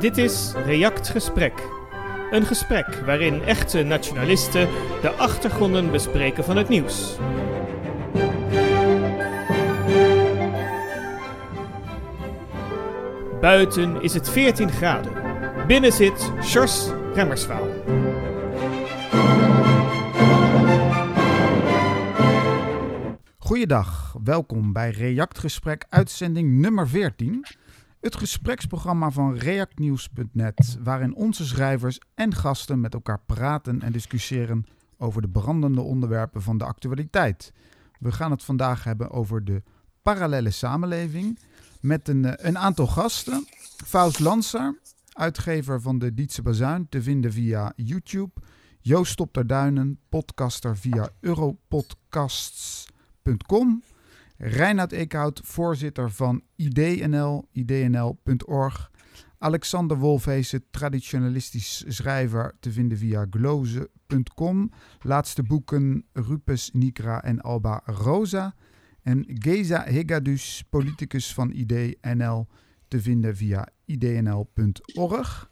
Dit is React Gesprek. Een gesprek waarin echte nationalisten de achtergronden bespreken van het nieuws. Buiten is het 14 graden. Binnen zit Sjors Remmerswaal. Goeiedag, welkom bij React Gesprek uitzending nummer 14. Het gespreksprogramma van reactnieuws.net, waarin onze schrijvers en gasten met elkaar praten en discussiëren over de brandende onderwerpen van de actualiteit. We gaan het vandaag hebben over de parallele samenleving met een, eh, een aantal gasten. Faust Lanser, uitgever van de Dietse Bazuin, te vinden via YouTube. Joost Stopterduinen, podcaster via europodcasts.com. Reinhard Eekhout, voorzitter van IDNL, idnl.org. Alexander Wolfheesen, traditionalistisch schrijver, te vinden via gloze.com. Laatste boeken Rupes Nigra en Alba Rosa. En Geza Hegadus, politicus van IDNL, te vinden via idnl.org.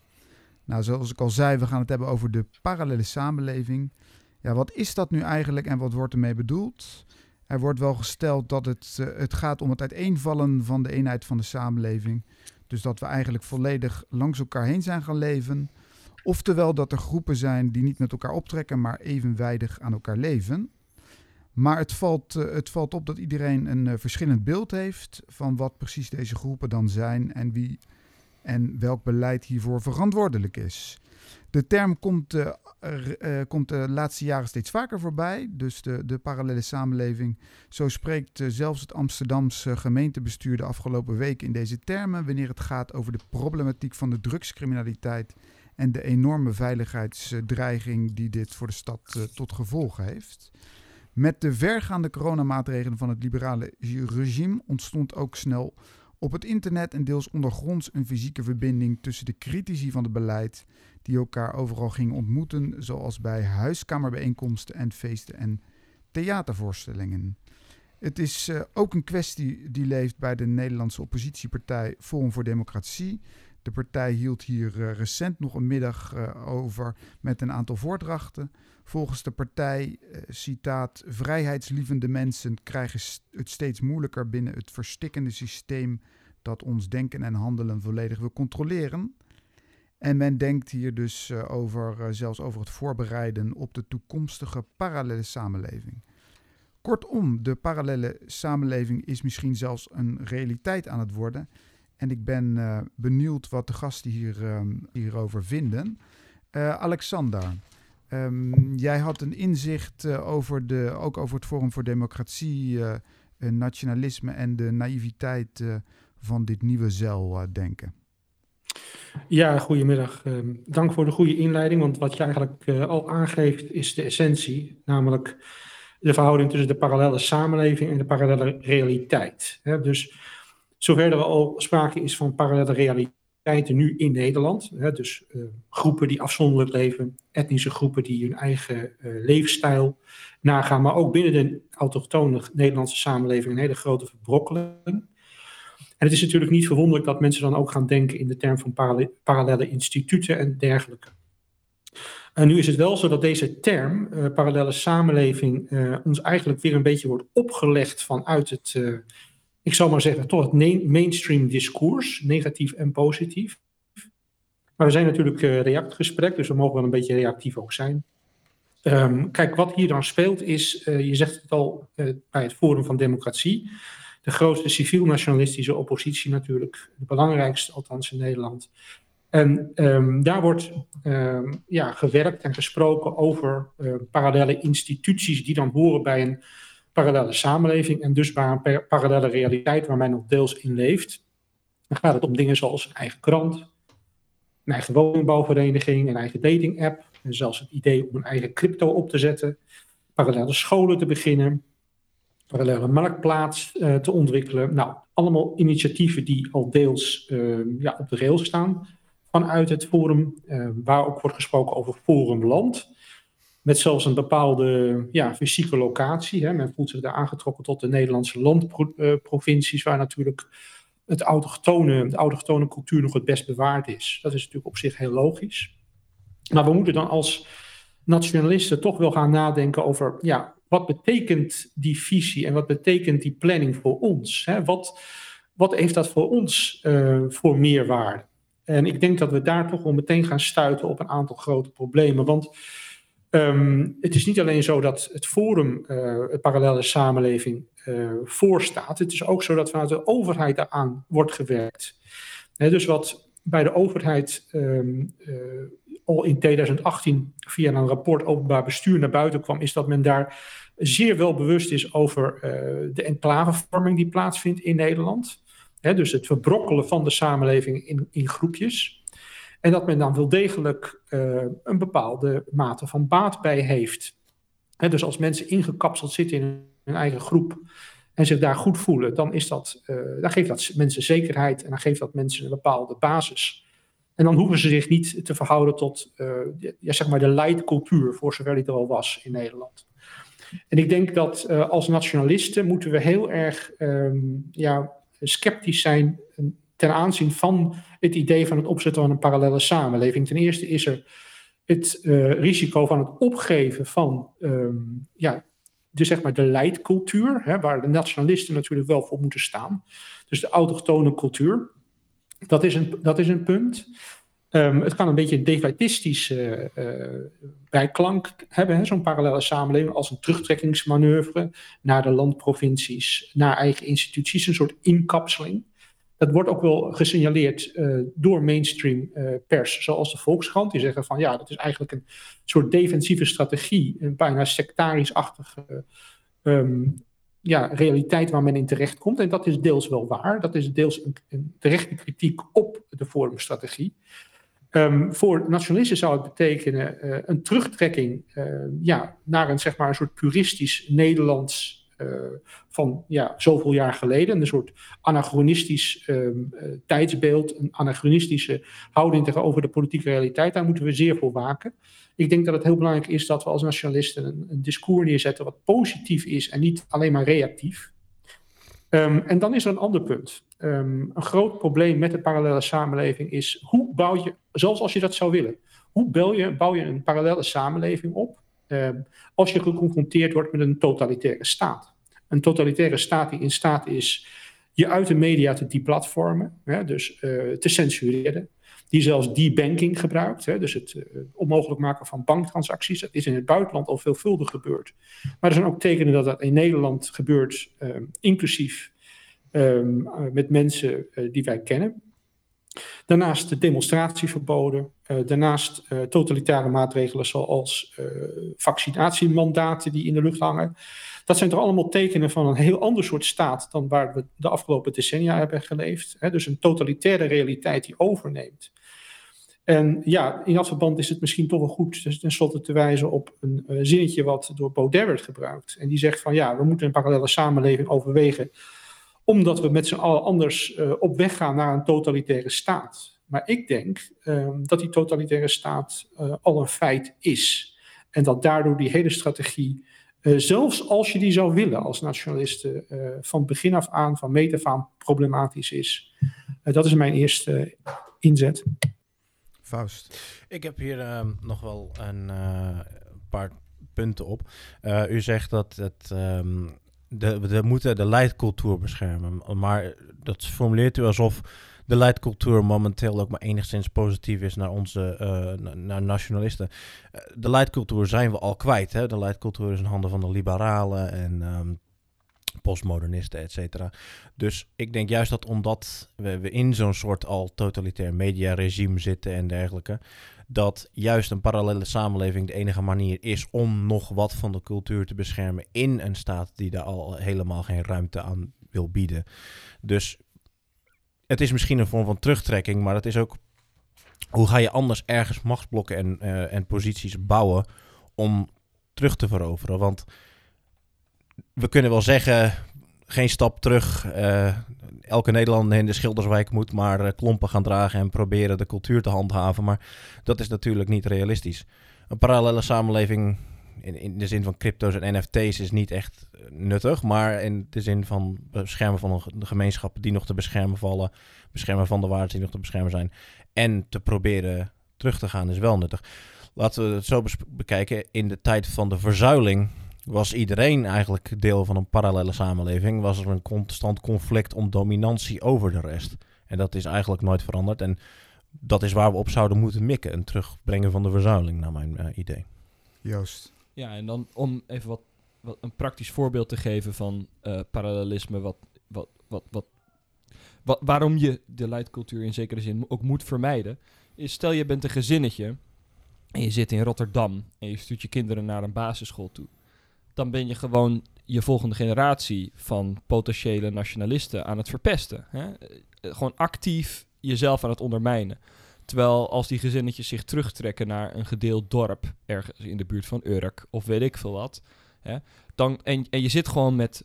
Nou, zoals ik al zei, we gaan het hebben over de parallele samenleving. Ja, wat is dat nu eigenlijk en wat wordt ermee bedoeld? Er wordt wel gesteld dat het, uh, het gaat om het uiteenvallen van de eenheid van de samenleving. Dus dat we eigenlijk volledig langs elkaar heen zijn gaan leven. Oftewel dat er groepen zijn die niet met elkaar optrekken, maar evenwijdig aan elkaar leven. Maar het valt, uh, het valt op dat iedereen een uh, verschillend beeld heeft van wat precies deze groepen dan zijn en wie en welk beleid hiervoor verantwoordelijk is. De term komt, uh, uh, komt de laatste jaren steeds vaker voorbij, dus de, de parallele samenleving. Zo spreekt zelfs het Amsterdamse gemeentebestuur de afgelopen week in deze termen wanneer het gaat over de problematiek van de drugscriminaliteit en de enorme veiligheidsdreiging die dit voor de stad tot gevolg heeft. Met de vergaande coronamaatregelen van het liberale regime ontstond ook snel op het internet en deels ondergronds een fysieke verbinding tussen de critici van het beleid, die elkaar overal gingen ontmoeten, zoals bij huiskamerbijeenkomsten en feesten en theatervoorstellingen. Het is uh, ook een kwestie die leeft bij de Nederlandse oppositiepartij Forum voor Democratie. De partij hield hier uh, recent nog een middag uh, over met een aantal voordrachten. Volgens de partij, citaat, vrijheidslievende mensen krijgen het steeds moeilijker binnen het verstikkende systeem dat ons denken en handelen volledig wil controleren. En men denkt hier dus over, zelfs over het voorbereiden op de toekomstige parallele samenleving. Kortom, de parallele samenleving is misschien zelfs een realiteit aan het worden. En ik ben uh, benieuwd wat de gasten hier, hierover vinden. Alexander, um, jij had een inzicht over de, ook over het Forum voor Democratie, nationalisme en de naïviteit van dit nieuwe zeildenken. Ja, goedemiddag. Uh, dank voor de goede inleiding, want wat je eigenlijk al aangeeft is de essentie, namelijk de verhouding tussen de parallele samenleving en de parallele realiteit. Hè? Dus zover er al sprake is van parallele realiteiten nu in Nederland, hè? dus uh, groepen die afzonderlijk leven, etnische groepen die hun eigen uh, levensstijl nagaan, maar ook binnen de autochtone Nederlandse samenleving een hele grote verbrokkeling. En het is natuurlijk niet verwonderlijk dat mensen dan ook gaan denken in de term van parallele, instituten en dergelijke. En nu is het wel zo dat deze term, uh, parallele samenleving, ons eigenlijk weer een beetje wordt opgelegd vanuit het, ik zal maar zeggen, toch het mainstream discours, negatief en positief. Maar we zijn natuurlijk reactgesprek, dus we mogen wel een beetje reactief ook zijn. Um, kijk, wat hier dan speelt is, je zegt het al bij het Forum van Democratie, de grootste civiel-nationalistische oppositie natuurlijk, de belangrijkste althans in Nederland. En um, daar wordt um, ja, gewerkt en gesproken over uh, parallele instituties die dan horen bij een parallele samenleving en dus bij een parallele realiteit waar men nog deels in leeft. Dan gaat het om dingen zoals een eigen krant, een eigen woningbouwvereniging, een eigen dating-app en zelfs het idee om een eigen crypto op te zetten, parallele scholen te beginnen, parallele marktplaats uh, te ontwikkelen. Nou, allemaal initiatieven die al deels uh, ja, op de rails staan vanuit het forum, uh, waar ook wordt gesproken over forumland. Met zelfs een bepaalde ja, fysieke locatie. Hè. Men voelt zich daar aangetrokken tot de Nederlandse landprovincies, waar natuurlijk het autochtone, de autochtone cultuur nog het best bewaard is. Dat is natuurlijk op zich heel logisch. Maar we moeten dan als nationalisten toch wel gaan nadenken over, ja, wat betekent die visie en wat betekent die planning voor ons? Hè? Wat, wat heeft dat voor ons uh, voor meerwaarde? En ik denk dat we daar toch wel meteen gaan stuiten op een aantal grote problemen. Want um, het is niet alleen zo dat het Forum, uh, het parallele samenleving, uh, voorstaat. Het is ook zo dat vanuit de overheid daaraan wordt gewerkt. Dus wat bij de overheid um, al in 2018 via een rapport openbaar bestuur naar buiten kwam, is dat men daar zeer wel bewust is over de enclavevorming die plaatsvindt in Nederland. dus het verbrokkelen van de samenleving in, in groepjes. En dat men dan wel degelijk uh, een bepaalde mate van baat bij heeft. dus als mensen ingekapseld zitten in hun eigen groep en zich daar goed voelen, dan, is dat, uh, dan geeft dat mensen zekerheid en dan geeft dat mensen een bepaalde basis. En dan hoeven ze zich niet te verhouden tot uh, ja, zeg maar de leidcultuur, voor zover die er al was in Nederland. En ik denk dat als nationalisten moeten we heel erg um, ja, sceptisch zijn ten aanzien van het idee van het opzetten van een parallele samenleving. Ten eerste is er het uh, risico van het opgeven van um, ja, de, zeg maar de leidcultuur, hè, waar de nationalisten natuurlijk wel voor moeten staan. Dus de autochtone cultuur. Dat is een, dat is een punt. Um, het kan een beetje een defaitistische uh, bijklank hebben, zo'n parallele samenleving, als een terugtrekkingsmanoeuvre naar de landprovincies, naar eigen instituties, een soort inkapseling. Dat wordt ook wel gesignaleerd uh, door mainstream uh, pers, zoals de Volkskrant. Die zeggen van ja, dat is eigenlijk een soort defensieve strategie, een bijna sectarisch-achtige um, ja, realiteit waar men in terecht komt. En dat is deels wel waar. Dat is deels een, een terechte kritiek op de forumstrategie. Um, voor nationalisten zou het betekenen uh, een terugtrekking ja, naar een, zeg maar, een soort puristisch Nederlands van ja, zoveel jaar geleden. Een soort anachronistisch um, tijdsbeeld, een anachronistische houding tegenover de politieke realiteit. Daar moeten we zeer voor waken. Ik denk dat het heel belangrijk is dat we als nationalisten een, discours neerzetten wat positief is en niet alleen maar reactief. Um, en dan is er een ander punt. Um, een groot probleem met de parallele samenleving is hoe bouw je, zelfs als je dat zou willen, hoe bouw je, bouw je een parallele samenleving op als je geconfronteerd wordt met een totalitaire staat. Een totalitaire staat die in staat is je uit de media te deplatformen, hè, dus uh, te censureren, die zelfs debanking gebruikt, hè, dus het uh, onmogelijk maken van banktransacties. Dat is in het buitenland al veelvuldig gebeurd. Maar er zijn ook tekenen dat dat in Nederland gebeurt, um, inclusief um, met mensen die wij kennen. Daarnaast de demonstratieverboden, daarnaast uh, totalitaire maatregelen zoals uh, vaccinatiemandaten die in de lucht hangen. Dat zijn toch allemaal tekenen van een heel ander soort staat dan waar we de afgelopen decennia hebben geleefd. Hè? Dus een totalitaire realiteit die overneemt. En ja, in dat verband is het misschien toch wel goed dus tenslotte te wijzen op een zinnetje wat door Baudet werd gebruikt. En die zegt van ja, we moeten een parallele samenleving overwegen omdat we met z'n allen anders op weg gaan naar een totalitaire staat. Maar ik denk uh, dat die totalitaire staat uh, al een feit is. En dat daardoor die hele strategie, zelfs als je die zou willen als nationalisten, van begin af aan, van meet af aan, problematisch is. dat is mijn eerste inzet. Faust. Ik heb hier ehm, nog wel een paar punten op. u zegt dat het um, de, we moeten de leidcultuur beschermen. Maar dat formuleert u alsof de leidcultuur momenteel ook maar enigszins positief is naar onze uh, naar nationalisten. Uh, de leidcultuur zijn we al kwijt. Hè? De leidcultuur is in handen van de liberalen en um, postmodernisten, et cetera. Dus ik denk juist dat omdat we, we in zo'n soort al totalitair mediaregime zitten en dergelijke, dat juist een parallele samenleving de enige manier is om nog wat van de cultuur te beschermen in een staat die daar al helemaal geen ruimte aan wil bieden. Dus het is misschien een vorm van terugtrekking, maar het is ook hoe ga je anders ergens machtsblokken en, uh, en posities bouwen om terug te veroveren? Want we kunnen wel zeggen, geen stap terug. Uh, elke Nederlander in de Schilderswijk moet maar uh, klompen gaan dragen en proberen de cultuur te handhaven. Maar dat is natuurlijk niet realistisch. Een parallele samenleving in, in de zin van crypto's en NFT's is niet echt eh, nuttig. Maar in de zin van beschermen van de gemeenschappen die nog te beschermen vallen. Beschermen van de waarden die nog te beschermen zijn. En te proberen terug te gaan is wel nuttig. Laten we het zo bekijken. In de tijd van de verzuiling was iedereen eigenlijk deel van een parallele samenleving. Was er een constant conflict om dominantie over de rest. En dat is eigenlijk nooit veranderd. En dat is waar we op zouden moeten mikken. Een terugbrengen van de verzuiling, naar mijn uh, idee. Joost. Ja, en dan om even wat, wat een praktisch voorbeeld te geven van uh, parallelisme, wat, wat, wat, wat, wat, waarom je de leidcultuur in zekere zin ook moet vermijden, is stel je bent een gezinnetje en je zit in Rotterdam en je stuurt je kinderen naar een basisschool toe. Dan ben je gewoon je volgende generatie van potentiële nationalisten aan het verpesten. Hè? Eh, gewoon actief jezelf aan het ondermijnen. Terwijl als die gezinnetjes zich terugtrekken naar een gedeeld dorp, ergens in de buurt van Urk of weet ik veel wat, hè, dan, en, en je zit gewoon met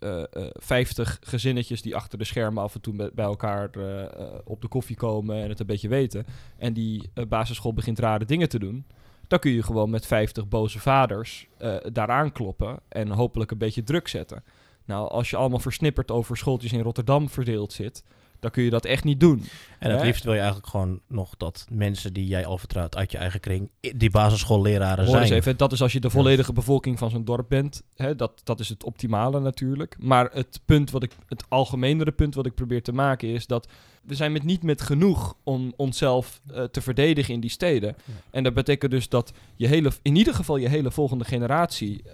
uh, uh, 50 gezinnetjes die achter de schermen af en toe bij elkaar uh, op de koffie komen en het een beetje weten, en die basisschool begint rare dingen te doen, dan kun je gewoon met 50 boze vaders daaraan kloppen en hopelijk een beetje druk zetten. Nou, als je allemaal versnipperd over schooltjes in Rotterdam verdeeld zit, dan kun je dat echt niet doen. En het liefst wil je eigenlijk gewoon nog dat mensen die jij al vertrouwt uit je eigen kring, die basisschoolleraren Hoor zijn. Even, dat is als je de volledige bevolking van zo'n dorp bent. Hè, dat, dat is het optimale natuurlijk. Maar het punt wat ik, het algemenere punt wat ik probeer te maken is dat we zijn met niet met genoeg om onszelf uh, te verdedigen in die steden. En dat betekent dus dat je hele, in ieder geval je hele volgende generatie uh,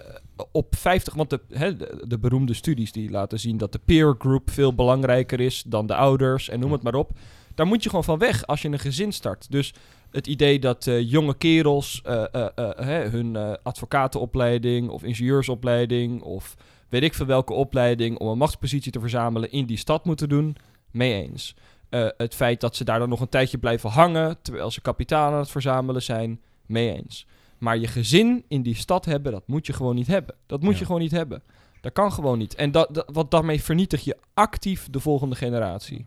op 50, want de, hè, de, de, beroemde studies die laten zien dat de peer group veel belangrijker is dan de ouders en noem het maar op. Daar moet je gewoon van weg als je een gezin start. Dus het idee dat uh, jonge kerels hè, hun advocatenopleiding of ingenieursopleiding of weet ik veel welke opleiding om een machtspositie te verzamelen in die stad moeten doen, mee eens. Het feit dat ze daar dan nog een tijdje blijven hangen terwijl ze kapitaal aan het verzamelen zijn, mee eens. Maar je gezin in die stad hebben, dat moet je gewoon niet hebben. Dat moet je gewoon niet hebben. Dat kan gewoon niet. En dat, dat, wat daarmee vernietig je actief de volgende generatie.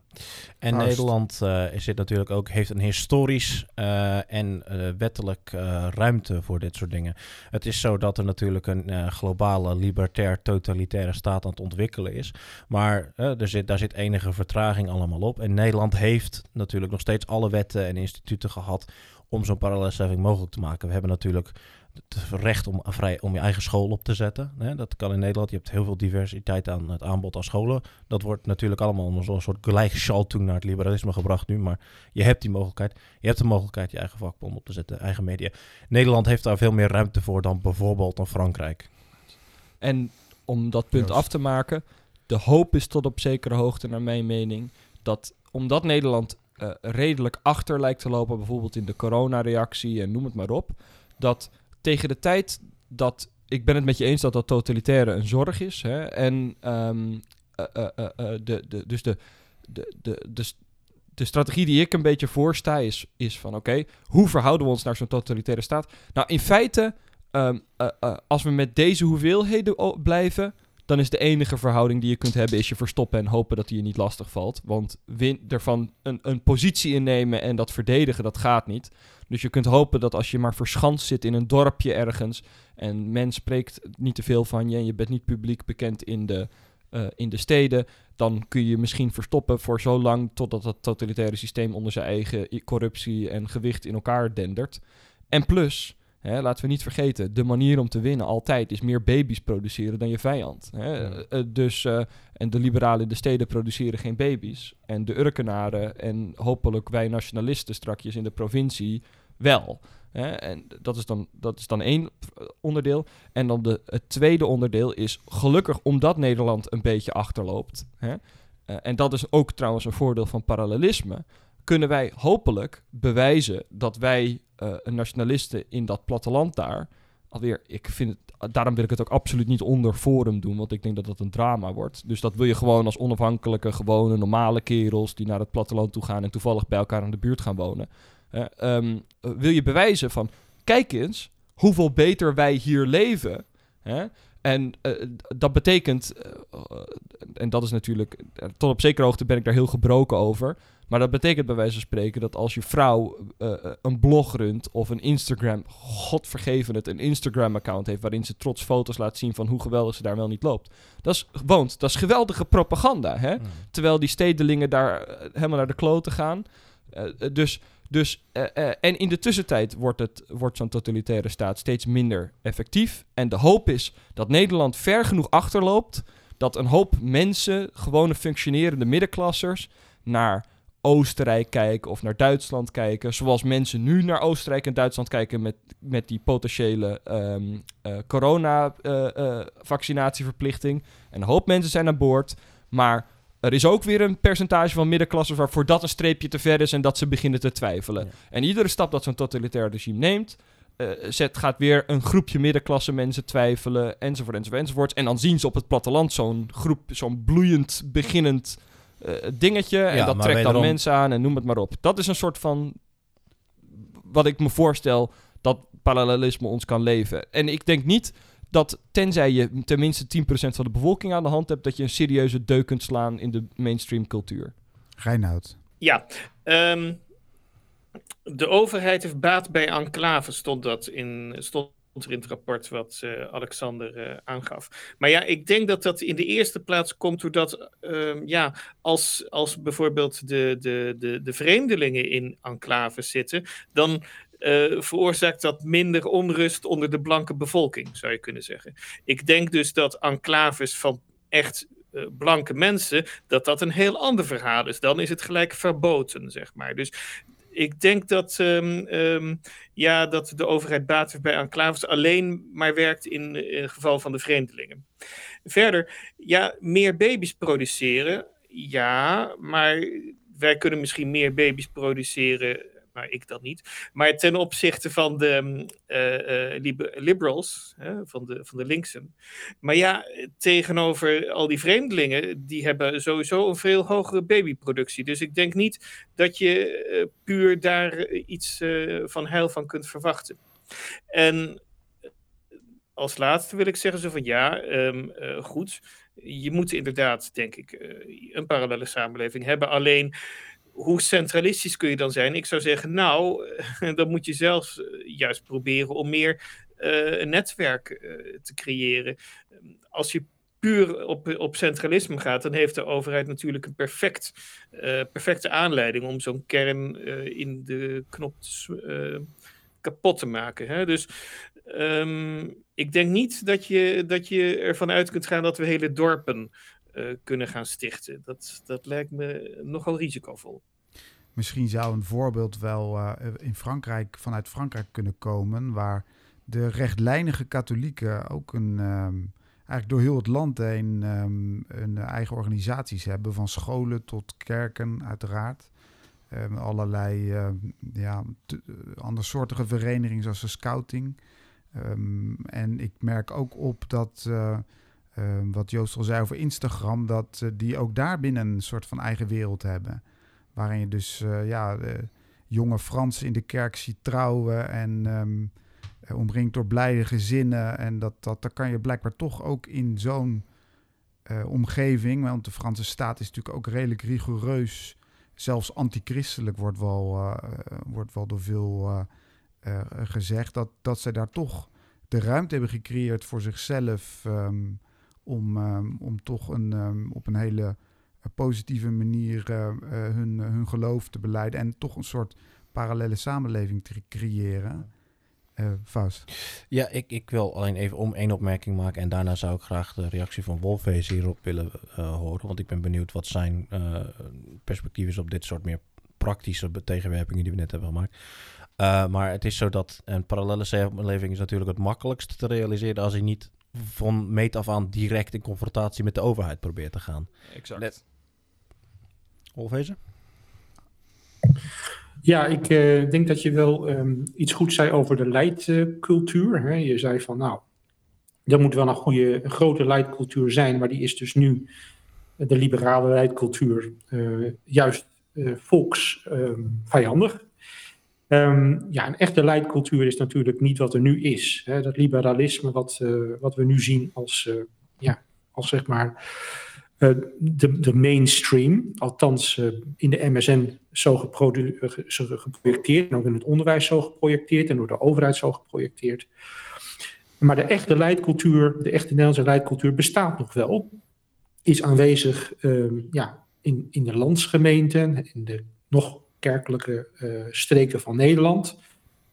En Nederland uh, is dit natuurlijk ook, heeft een historisch uh, en uh, wettelijk ruimte voor dit soort dingen. Het is zo dat er natuurlijk een globale, libertair, totalitaire staat aan het ontwikkelen is. Maar er zit, daar zit enige vertraging allemaal op. En Nederland heeft natuurlijk nog steeds alle wetten en instituten gehad om zo'n parallelseffing mogelijk te maken. We hebben natuurlijk het recht om, vrij, om je eigen school op te zetten. Hè? Dat kan in Nederland. Je hebt heel veel diversiteit aan het aanbod aan scholen. Dat wordt natuurlijk allemaal onder zo'n soort gelijkschaltung naar het liberalisme gebracht nu. Maar je hebt die mogelijkheid. Je hebt de mogelijkheid je eigen vakbond op te zetten, eigen media. Nederland heeft daar veel meer ruimte voor dan bijvoorbeeld dan Frankrijk. En om dat punt af te maken, de hoop is tot op zekere hoogte, naar mijn mening, dat omdat Nederland uh, redelijk achter lijkt te lopen, bijvoorbeeld in de coronareactie en noem het maar op, dat tegen de tijd dat ik ben het met je eens dat dat totalitaire een zorg is. Hè? En um, uh, uh, de, de, dus de, de, de, de, de strategie die ik een beetje voorsta is, is van oké, hoe verhouden we ons naar zo'n totalitaire staat? Nou, in feite, um, als we met deze hoeveelheden blijven, dan is de enige verhouding die je kunt hebben, is je verstoppen en hopen dat die je niet lastig valt. Want win, ervan een, een positie innemen en dat verdedigen, dat gaat niet. Dus je kunt hopen dat als je maar verschanst zit in een dorpje ergens en men spreekt niet te veel van je en je bent niet publiek bekend in de, uh, in de steden, dan kun je je misschien verstoppen voor zo lang totdat het totalitaire systeem onder zijn eigen corruptie en gewicht in elkaar dendert. En plus, Hè, laten we niet vergeten, de manier om te winnen altijd is meer baby's produceren dan je vijand. Hè? Uh, dus, uh, en de liberalen in de steden produceren geen baby's. En de Urkenaren en hopelijk wij nationalisten strakjes in de provincie wel. Hè? En dat is, dan, dat is dan één onderdeel. En dan de, het tweede onderdeel is gelukkig omdat Nederland een beetje achterloopt. Hè? Uh, en dat is ook trouwens een voordeel van parallelisme kunnen wij hopelijk bewijzen dat wij uh, nationalisten in dat platteland daar. Alweer, ik vind het, daarom wil ik het ook absoluut niet onder Forum doen, want ik denk dat dat een drama wordt. Dus dat wil je gewoon als onafhankelijke, gewone, normale kerels die naar het platteland toe gaan en toevallig bij elkaar in de buurt gaan wonen. Uh, um, wil je bewijzen van, kijk eens hoeveel beter wij hier leven. En uh, dat betekent, uh, en dat is natuurlijk, tot op zekere hoogte ben ik daar heel gebroken over. Maar dat betekent bij wijze van spreken dat als je vrouw uh, een blog runt of een Instagram, god vergeven het, een Instagram-account heeft waarin ze trots foto's laat zien van hoe geweldig ze daar wel niet loopt. Dat is, woont, dat is geweldige propaganda, hè? Mm. Terwijl die stedelingen daar helemaal naar de kloten gaan. dus dus, uh, uh, en in de tussentijd wordt, het, wordt zo'n totalitaire staat steeds minder effectief. En de hoop is dat Nederland ver genoeg achterloopt. Dat een hoop mensen, gewone functionerende middenklassers, naar Oostenrijk kijken of naar Duitsland kijken. Zoals mensen nu naar Oostenrijk en Duitsland kijken met, met die potentiële um, uh, corona-vaccinatieverplichting. en een hoop mensen zijn aan boord. Maar er is ook weer een percentage van middenklassers waarvoor dat een streepje te ver is en dat ze beginnen te twijfelen. En iedere stap dat zo'n totalitair regime neemt, uh, zet, gaat weer een groepje middenklasse mensen twijfelen, enzovoort, enzovoort, enzovoort. En dan zien ze op het platteland zo'n groep, zo'n bloeiend, beginnend uh, dingetje. En dat trekt dan mensen aan en noem het maar op. Dat is een soort van, wat ik me voorstel, dat parallelisme ons kan leven. En ik denk niet dat tenzij je tenminste 10% van de bevolking aan de hand hebt, dat je een serieuze deuk kunt slaan in de mainstream cultuur. Reinoud. Ja, um, de overheid heeft baat bij enclave, stond dat in, stond er in het rapport wat uh, Alexander uh, aangaf. Maar ja, ik denk dat dat in de eerste plaats komt doordat, uh, ja, als, als bijvoorbeeld de, de, de, de vreemdelingen in enclaves zitten, dan uh, veroorzaakt dat minder onrust onder de blanke bevolking, zou je kunnen zeggen. Ik denk dus dat enclaves van echt uh, blanke mensen, dat dat een heel ander verhaal is. Dan is het gelijk verboden, zeg maar. Dus ik denk dat, um, um, ja, dat de overheid baat bij enclaves alleen maar werkt in, in het geval van de vreemdelingen. Verder, ja, meer baby's produceren, ja, maar wij kunnen misschien meer baby's produceren maar ik dat niet. Maar ten opzichte van de uh, liberals, van, de, van de linksen. Maar ja, tegenover al die vreemdelingen, die hebben sowieso een veel hogere babyproductie. Dus ik denk niet dat je uh, puur daar iets van heil van kunt verwachten. En als laatste wil ik zeggen zo van ja, um, goed. Je moet inderdaad, denk ik, een parallele samenleving hebben. Alleen hoe centralistisch kun je dan zijn? Ik zou zeggen, nou, dan moet je zelfs eh, juist proberen om meer uh, een netwerk te creëren. Als je puur op, op centralisme gaat, dan heeft de overheid natuurlijk een perfect, perfecte aanleiding om zo'n kern in de knop kapot te maken. Hè? Dus um, ik denk niet dat je, dat je ervan uit kunt gaan dat we hele dorpen kunnen gaan stichten. Dat, dat lijkt me nogal risicovol. Misschien zou een voorbeeld wel uh, in Frankrijk, vanuit Frankrijk kunnen komen, waar de rechtlijnige katholieken ook een, um, eigenlijk door heel het land heen um, een eigen organisaties hebben, van scholen tot kerken uiteraard. Um, allerlei uh, ja, andersoortige verenigingen zoals de scouting. en ik merk ook op dat uh, wat Joost al zei over Instagram, dat uh, die ook daar binnen een soort van eigen wereld hebben. Waarin je dus uh, ja, jonge Fransen in de kerk ziet trouwen en um, omringd door blijde gezinnen. En dat, dat, dat kan je blijkbaar toch ook in zo'n omgeving, want de Franse staat is natuurlijk ook redelijk rigoureus, zelfs antichristelijk wordt wel, wordt wel door veel gezegd, dat, dat zij daar toch de ruimte hebben gecreëerd voor zichzelf. Um, om, um, om toch een, um, op een hele positieve manier uh, uh, hun, hun geloof te beleiden en toch een soort parallele samenleving te creëren. Uh, Faust. Ja, ik, ik wil alleen even om één opmerking maken en daarna zou ik graag de reactie van Wolfees hierop willen horen, want ik ben benieuwd wat zijn perspectief is op dit soort meer praktische tegenwerpingen die we net hebben gemaakt. Uh, maar het is zo dat een parallele samenleving is natuurlijk het makkelijkst te realiseren als hij niet van meet af aan direct in confrontatie met de overheid probeert te gaan. Exact. Let. Olvezen? Ja, ik uh, denk dat je wel um, iets goed zei over de leidcultuur. Uh, je zei van, nou, er moet wel een goede, een grote leidcultuur zijn, maar die is dus nu de liberale leidcultuur uh, juist volksvijandig. Ehm, ja, een echte leidcultuur is natuurlijk niet wat er nu is. Hè? Dat liberalisme wat, uh, wat we nu zien als, uh, ja, als zeg maar uh, de, de mainstream, althans in de MSN zo, geprojecteerd, en ook in het onderwijs zo geprojecteerd en door de overheid zo geprojecteerd. Maar de echte leidcultuur, de echte Nederlandse leidcultuur bestaat nog wel. Is aanwezig ehm, ja, in, in de landsgemeenten, in de nog kerkelijke uh, streken van Nederland.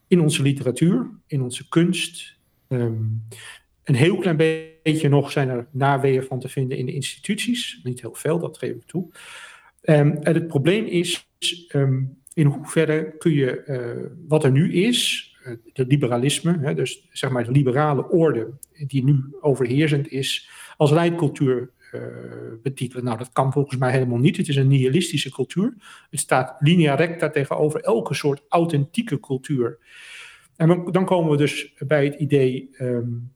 In onze literatuur, in onze kunst. Um, een heel klein beetje nog zijn er naweeën van te vinden in de instituties. Niet heel veel, dat geef ik toe. Um, en het probleem is um, in hoeverre kun je uh, wat er nu is, het uh, liberalisme, hè, dus zeg maar de liberale orde die nu overheersend is, als leidcultuur betitelen. Nou, dat kan volgens mij helemaal niet. Het is een nihilistische cultuur. Het staat linea recta tegenover elke soort authentieke cultuur. En dan komen we dus bij het idee um,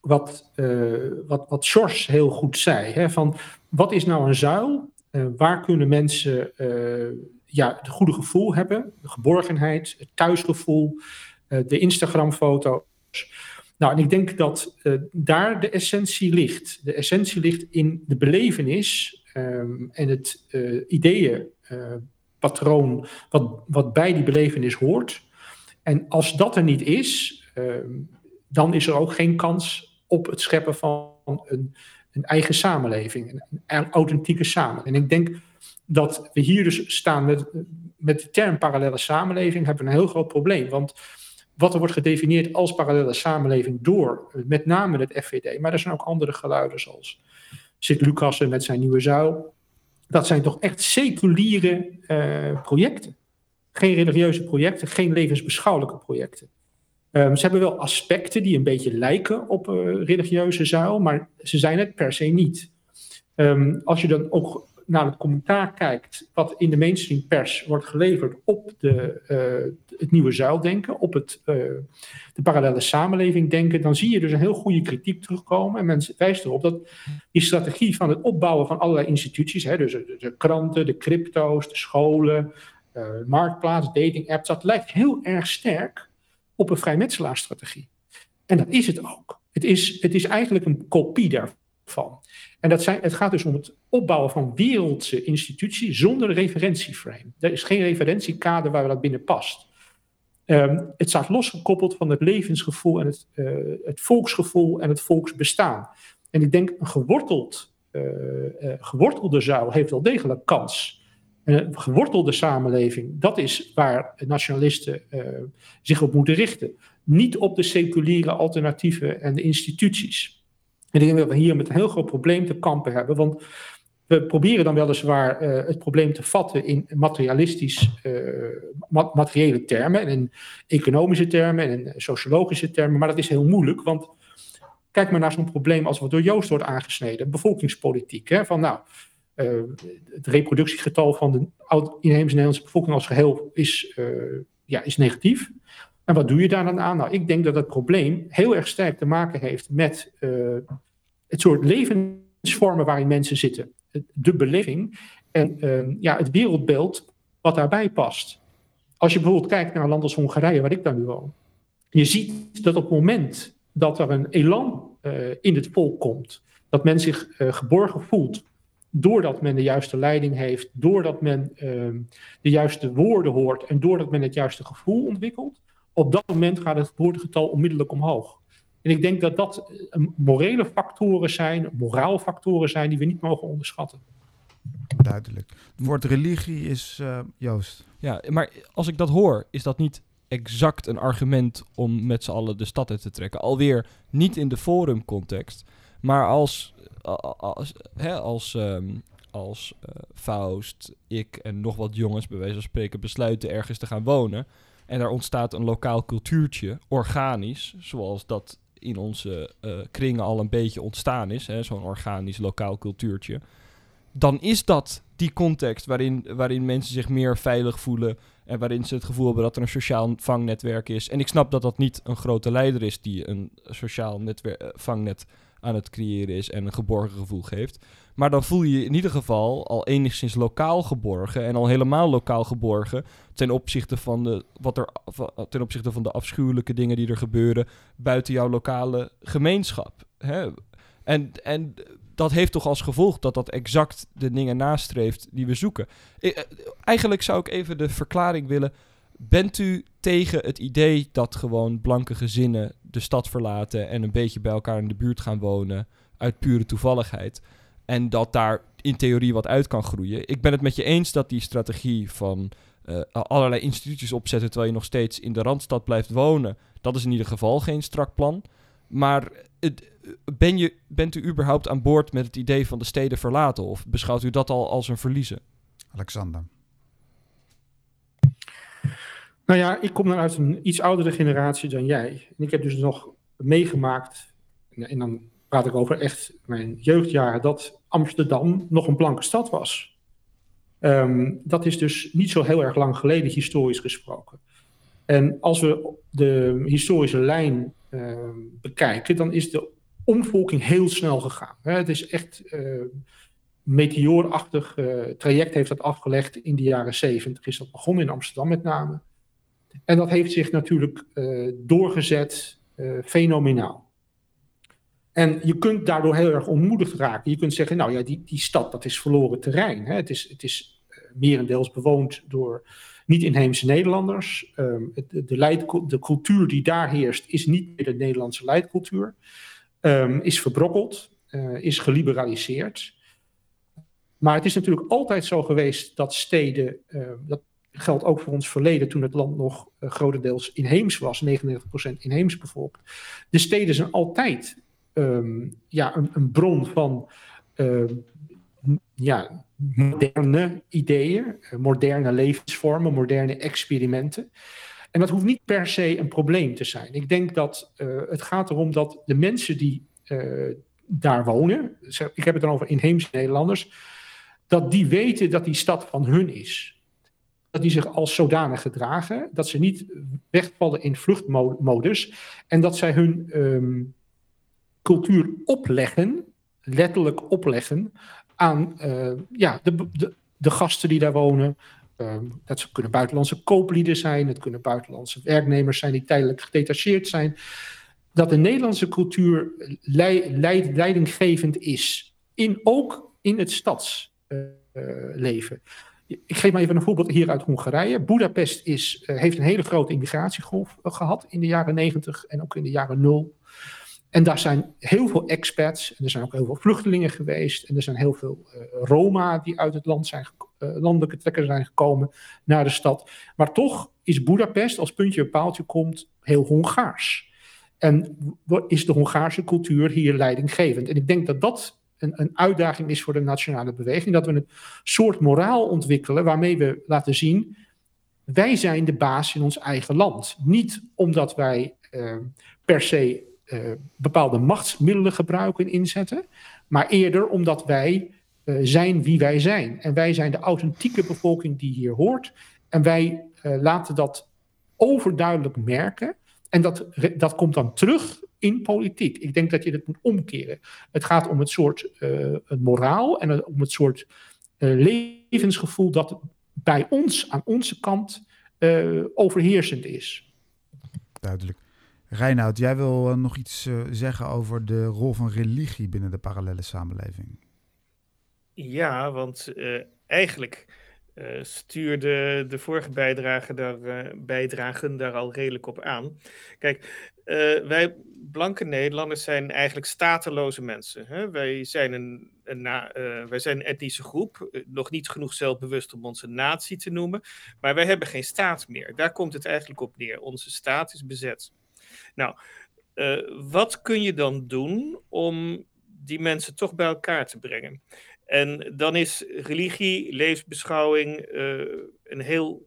wat, uh, wat, wat heel goed zei. Hè, van wat is nou een zuil? Uh, waar kunnen mensen ja, het goede gevoel hebben? De geborgenheid, het thuisgevoel, de Instagram-foto's. Nou, en ik denk dat uh, daar de essentie ligt. De essentie ligt in de belevenis um, en het uh, ideeënpatroon uh, wat, wat bij die belevenis hoort. En als dat er niet is, um, dan is er ook geen kans op het scheppen van een, een eigen samenleving, een, een authentieke samenleving. En ik denk dat we hier dus staan met, met de term parallele samenleving, hebben we een heel groot probleem. Want wat er wordt gedefinieerd als parallele samenleving door met name het FVD, maar er zijn ook andere geluiden zoals Sint Lucassen met zijn nieuwe zuil. Dat zijn toch echt seculiere uh, projecten. Geen religieuze projecten, geen levensbeschouwelijke projecten. Um, ze hebben wel aspecten die een beetje lijken op uh, religieuze zuil, maar ze zijn het per se niet. Um, als je dan ook naar het commentaar kijkt, wat in de mainstream pers wordt geleverd op de, uh, het nieuwe zuildenken, op het, uh, de parallele samenleving denken, dan zie je dus een heel goede kritiek terugkomen. En men wijst erop dat die strategie van het opbouwen van allerlei instituties, hè, dus de, kranten, de crypto's, de scholen, uh, marktplaats, dating apps, dat lijkt heel erg sterk op een vrijmetselaarstrategie. En dat is het ook. Het is, het is eigenlijk een kopie daarvan. En dat zijn, het gaat dus om het opbouwen van wereldse instituties zonder referentieframe. Er is geen referentiekader waar dat binnen past. Um, het staat losgekoppeld van het levensgevoel en het, uh, het volksgevoel en het volksbestaan. En ik denk een geworteld, uh, uh, gewortelde zuil heeft wel degelijk kans. Een gewortelde samenleving, dat is waar nationalisten zich op moeten richten. Niet op de seculiere alternatieven en de instituties. Ik denk dat we hier met een heel groot probleem te kampen hebben. Want we proberen dan weliswaar uh, het probleem te vatten in materialistisch ma materiële termen. En in economische termen en in sociologische termen. Maar dat is heel moeilijk. Want kijk maar naar zo'n probleem als wat door Joost wordt aangesneden. Bevolkingspolitiek. Hè? Van nou, uh, het reproductiegetal van de inheemse Nederlandse bevolking als geheel is, ja, is negatief. En wat doe je daar dan aan? Nou, ik denk dat het probleem heel erg sterk te maken heeft met uh, het soort levensvormen waarin mensen zitten. De beleving en uh, ja, het wereldbeeld wat daarbij past. Als je bijvoorbeeld kijkt naar een land als Hongarije, waar ik dan nu woon. Je ziet dat op het moment dat er een elan uh, in het volk komt, dat men zich geborgen voelt, doordat men de juiste leiding heeft, doordat men de juiste woorden hoort en doordat men het juiste gevoel ontwikkelt, op dat moment gaat het geboortegetal onmiddellijk omhoog. En ik denk dat dat eh, morele factoren zijn, moraalfactoren zijn die we niet mogen onderschatten. Duidelijk. Het woord religie is uh, Joost. Ja, maar als ik dat hoor, is dat niet exact een argument om met z'n allen de stad uit te trekken. Alweer niet in de forumcontext, maar als, als, hè, als, um, als uh, Faust, ik en nog wat jongens bij wijze van spreken besluiten ergens te gaan wonen en er ontstaat een lokaal cultuurtje, organisch, zoals dat in onze uh, kringen al een beetje ontstaan is, zo'n organisch lokaal cultuurtje. Dan is dat die context waarin, waarin mensen zich meer veilig voelen en waarin ze het gevoel hebben dat er een sociaal vangnetwerk is. En ik snap dat dat niet een grote leider is die een sociaal netwerk, uh, vangnet aan het creëren is en een geborgen gevoel geeft. Maar dan voel je je in ieder geval al enigszins lokaal geborgen en al helemaal lokaal geborgen ten opzichte van de, wat er, ten opzichte van de afschuwelijke dingen die er gebeuren buiten jouw lokale gemeenschap. Hè? En, en dat heeft toch als gevolg dat dat exact de dingen nastreeft die we zoeken. Eh, eigenlijk zou ik even de verklaring willen. Bent u tegen het idee dat gewoon blanke gezinnen de stad verlaten en een beetje bij elkaar in de buurt gaan wonen uit pure toevalligheid? En dat daar in theorie wat uit kan groeien. Ik ben het met je eens dat die strategie van uh, allerlei instituties opzetten terwijl je nog steeds in de randstad blijft wonen, dat is in ieder geval geen strak plan. Maar ben je, bent u überhaupt aan boord met het idee van de steden verlaten? Of beschouwt u dat al als een verliezen? Alexander. Nou ja, ik kom dan uit een iets oudere generatie dan jij. En ik heb dus nog meegemaakt, en dan praat ik over echt mijn jeugdjaren, dat Amsterdam nog een blanke stad was. Ehm, dat is dus niet zo heel erg lang geleden, historisch gesproken. En als we de historische lijn uh, bekijken, dan is de omvolking heel snel gegaan. Het is echt uh, meteoorachtig uh, traject heeft dat afgelegd in de jaren zeventig. Is dat begonnen in Amsterdam met name. En dat heeft zich natuurlijk uh, doorgezet fenomenaal. En je kunt daardoor heel erg ontmoedigd raken. Je kunt zeggen, nou ja, die, die stad, dat is verloren terrein. Hè? Het is, het is merendeels bewoond door niet-inheemse Nederlanders. Um, de, de, de cultuur die daar heerst is niet meer de Nederlandse leidcultuur. Um, is verbrokkeld, is geliberaliseerd. Maar het is natuurlijk altijd zo geweest dat steden, dat geldt ook voor ons verleden toen het land nog uh, grotendeels inheems was, 99% inheems bevolkt. De steden zijn altijd um, ja, een, een, bron van ja, moderne ideeën, eh, moderne levensvormen, moderne experimenten. En dat hoeft niet per se een probleem te zijn. Ik denk dat uh, het gaat erom dat de mensen die daar wonen, ik heb het dan over inheemse Nederlanders, dat die weten dat die stad van hun is. Dat die zich als zodanig gedragen, dat ze niet wegvallen in vluchtmodus en dat zij hun um, cultuur opleggen, letterlijk opleggen, aan uh, ja, de, de, de, gasten die daar wonen. Um, dat kunnen buitenlandse kooplieden zijn, het kunnen buitenlandse werknemers zijn die tijdelijk gedetacheerd zijn. Dat de Nederlandse cultuur leid, leidinggevend is, in, ook in het stadsleven. Ik geef maar even een voorbeeld hier uit Hongarije. Budapest is, uh, heeft een hele grote immigratiegolf gehad in de jaren 90 en ook in de jaren 0. En daar zijn heel veel expats, en er zijn ook heel veel vluchtelingen geweest, en er zijn heel veel uh, Roma die uit het land zijn, landelijke trekkers zijn gekomen naar de stad. Maar toch is Budapest, als puntje een paaltje komt, heel Hongaars. En is de Hongaarse cultuur hier leidinggevend. En ik denk dat dat een, een uitdaging is voor de nationale beweging, dat we een soort moraal ontwikkelen waarmee we laten zien, wij zijn de baas in ons eigen land. Niet omdat wij uh, per se uh, bepaalde machtsmiddelen gebruiken en inzetten, maar eerder omdat wij uh, zijn wie wij zijn. En wij zijn de authentieke bevolking die hier hoort. En wij laten dat overduidelijk merken. En dat, dat komt dan terug in politiek. Ik denk dat je het moet omkeren. Het gaat om het soort het moraal en om het soort levensgevoel dat bij ons, aan onze kant, overheersend is. Duidelijk. Reinoud, jij wil uh, nog iets uh, zeggen over de rol van religie binnen de parallele samenleving. Ja, want uh, eigenlijk stuurde de vorige bijdrage daar, bijdragen daar al redelijk op aan. Kijk, wij blanke Nederlanders zijn eigenlijk stateloze mensen. Hè? Wij, zijn een, een na, wij zijn etnische groep, nog niet genoeg zelfbewust om onze natie te noemen, maar wij hebben geen staat meer. Daar komt het eigenlijk op neer. Onze staat is bezet. Nou, wat kun je dan doen om die mensen toch bij elkaar te brengen? En dan is religie, levensbeschouwing een heel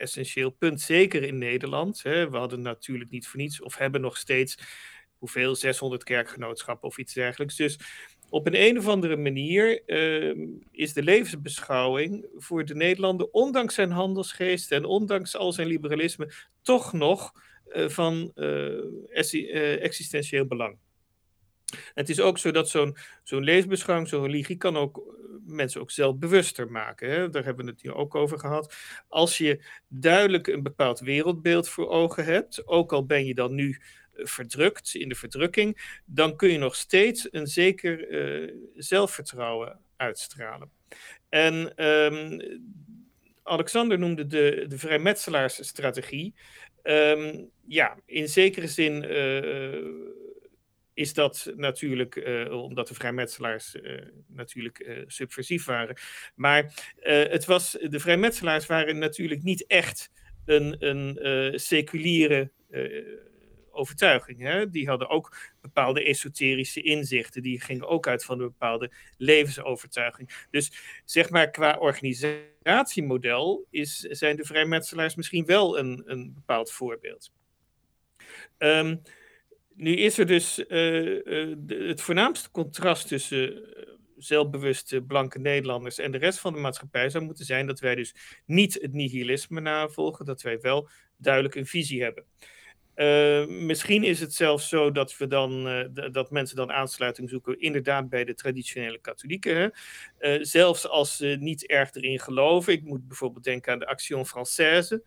essentieel punt, zeker in Nederland. Hè. We hadden natuurlijk niet voor niets, of hebben nog steeds, hoeveel, 600 kerkgenootschappen of iets dergelijks. Dus op een, een of andere manier uh, is de levensbeschouwing voor de Nederlander, ondanks zijn handelsgeest en ondanks al zijn liberalisme, toch nog uh, van uh, existentieel belang. Het is ook zo dat zo'n zo'n leesbeschouwing, zo'n religie, kan ook eh, mensen ook zelfbewuster maken. Hè? Daar hebben we het hier ook over gehad. Als je duidelijk een bepaald wereldbeeld voor ogen hebt, ook al ben je dan nu eh, verdrukt in de verdrukking, dan kun je nog steeds een zeker uh, zelfvertrouwen uitstralen. En um, Alexander noemde de, de vrijmetselaarsstrategie. Um, ja, in zekere zin is dat natuurlijk, uh, omdat de vrijmetselaars uh, natuurlijk uh, subversief waren. Maar het was, de vrijmetselaars waren natuurlijk niet echt een, een seculiere overtuiging. Hè? Die hadden ook bepaalde esoterische inzichten. Die gingen ook uit van een bepaalde levensovertuiging. Dus zeg maar qua organisatiemodel is, zijn de vrijmetselaars misschien wel een, een bepaald voorbeeld. Um, nu is er dus uh, de, het voornaamste contrast tussen uh, zelfbewuste blanke Nederlanders en de rest van de maatschappij zou moeten zijn dat wij dus niet het nihilisme navolgen, dat wij wel duidelijk een visie hebben. misschien is het zelfs zo dat, we dan, dat mensen dan aansluiting zoeken, inderdaad bij de traditionele katholieken. Zelfs als ze niet erg erin geloven. Ik moet bijvoorbeeld denken aan de Action Française.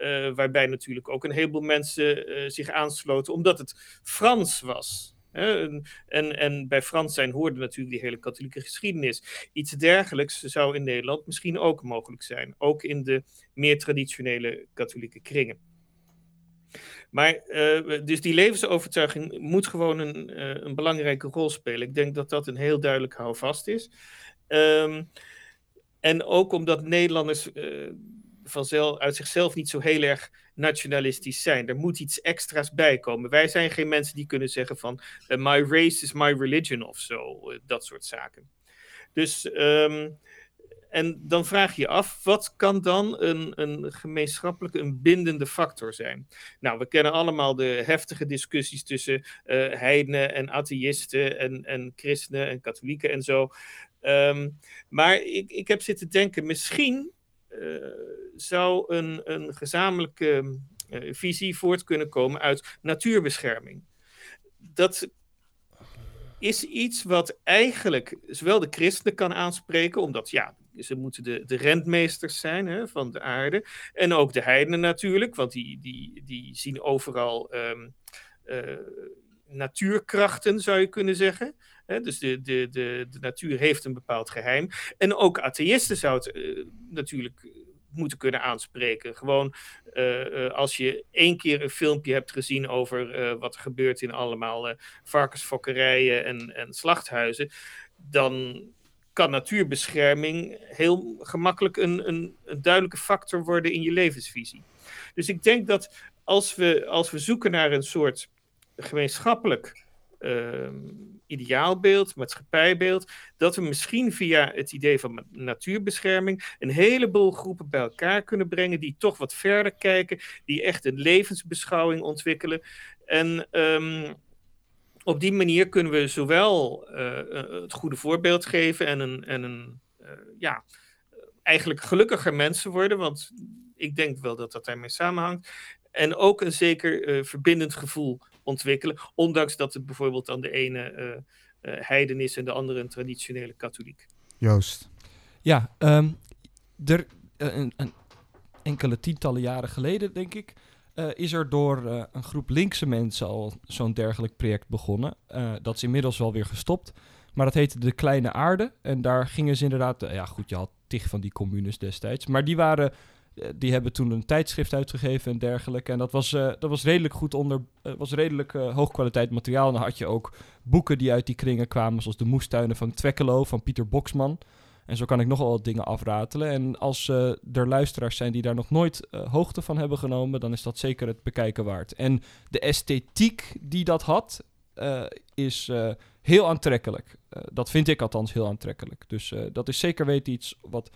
Uh, waarbij natuurlijk ook een heleboel mensen uh, zich aansloten, omdat het Frans was. En, en, bij Frans zijn hoorde natuurlijk die hele katholieke geschiedenis. Iets dergelijks zou in Nederland misschien ook mogelijk zijn, ook in de meer traditionele katholieke kringen. Maar uh, dus die levensovertuiging moet gewoon een, een, belangrijke rol spelen. Ik denk dat dat een heel duidelijk houvast is. Um, en ook omdat Nederlanders vanzelf, uit zichzelf niet zo heel erg nationalistisch zijn. Er moet iets extra's bij komen. Wij zijn geen mensen die kunnen zeggen van uh, my race is my religion of zo. Uh, dat soort zaken. Dus, um, en dan vraag je je af, wat kan dan een, een gemeenschappelijke, een bindende factor zijn? Nou, we kennen allemaal de heftige discussies tussen uh, heidenen en atheïsten en, en christenen en katholieken en zo. Um, maar ik, ik heb zitten denken, misschien zou een, een gezamenlijke uh, visie voort kunnen komen uit natuurbescherming. Dat is iets wat eigenlijk zowel de christenen kan aanspreken, omdat ja, ze moeten de, de rentmeesters zijn hè, van de aarde, en ook de heidenen natuurlijk, want die, die, die zien overal um, uh, natuurkrachten, zou je kunnen zeggen. Dus de, de, de, natuur heeft een bepaald geheim. En ook atheïsten het uh, natuurlijk moeten kunnen aanspreken. Gewoon uh, uh, als je één keer een filmpje hebt gezien over uh, wat er gebeurt in allemaal varkensfokkerijen en, en slachthuizen, dan kan natuurbescherming heel gemakkelijk een, een, een duidelijke factor worden in je levensvisie. Dus ik denk dat als we, als we zoeken naar een soort gemeenschappelijk uh, ideaalbeeld, maatschappijbeeld, dat we misschien via het idee van natuurbescherming een heleboel groepen bij elkaar kunnen brengen die toch wat verder kijken, die echt een levensbeschouwing ontwikkelen. En um, op die manier kunnen we zowel uh, het goede voorbeeld geven en een, en een uh, ja, eigenlijk gelukkiger mensen worden, want ik denk wel dat dat daarmee samenhangt. En ook een zeker verbindend gevoel ontwikkelen. Ondanks dat het bijvoorbeeld dan de ene uh, uh, heiden is en de andere een traditionele katholiek. Joost. Ja, um, er, uh, een, een, enkele tientallen jaren geleden, denk ik, is er door een groep linkse mensen al zo'n dergelijk project begonnen. dat is inmiddels wel weer gestopt. Maar dat heette De Kleine Aarde. En daar gingen ze inderdaad... ja, goed, je had tig van die communes destijds. Maar die waren eh, die hebben toen een tijdschrift uitgegeven en dergelijke. En dat was, uh, dat was redelijk goed onder, uh, was redelijk uh, hoogkwaliteit materiaal. En dan had je ook boeken die uit die kringen kwamen, zoals De Moestuinen van Twekkelo van Pieter Boksman. En zo kan ik nogal wat dingen afratelen. En als er luisteraars zijn die daar nog nooit hoogte van hebben genomen, dan is dat zeker het bekijken waard. En de esthetiek die dat had, is heel aantrekkelijk. dat vind ik althans heel aantrekkelijk. Dus dat is zeker weten iets wat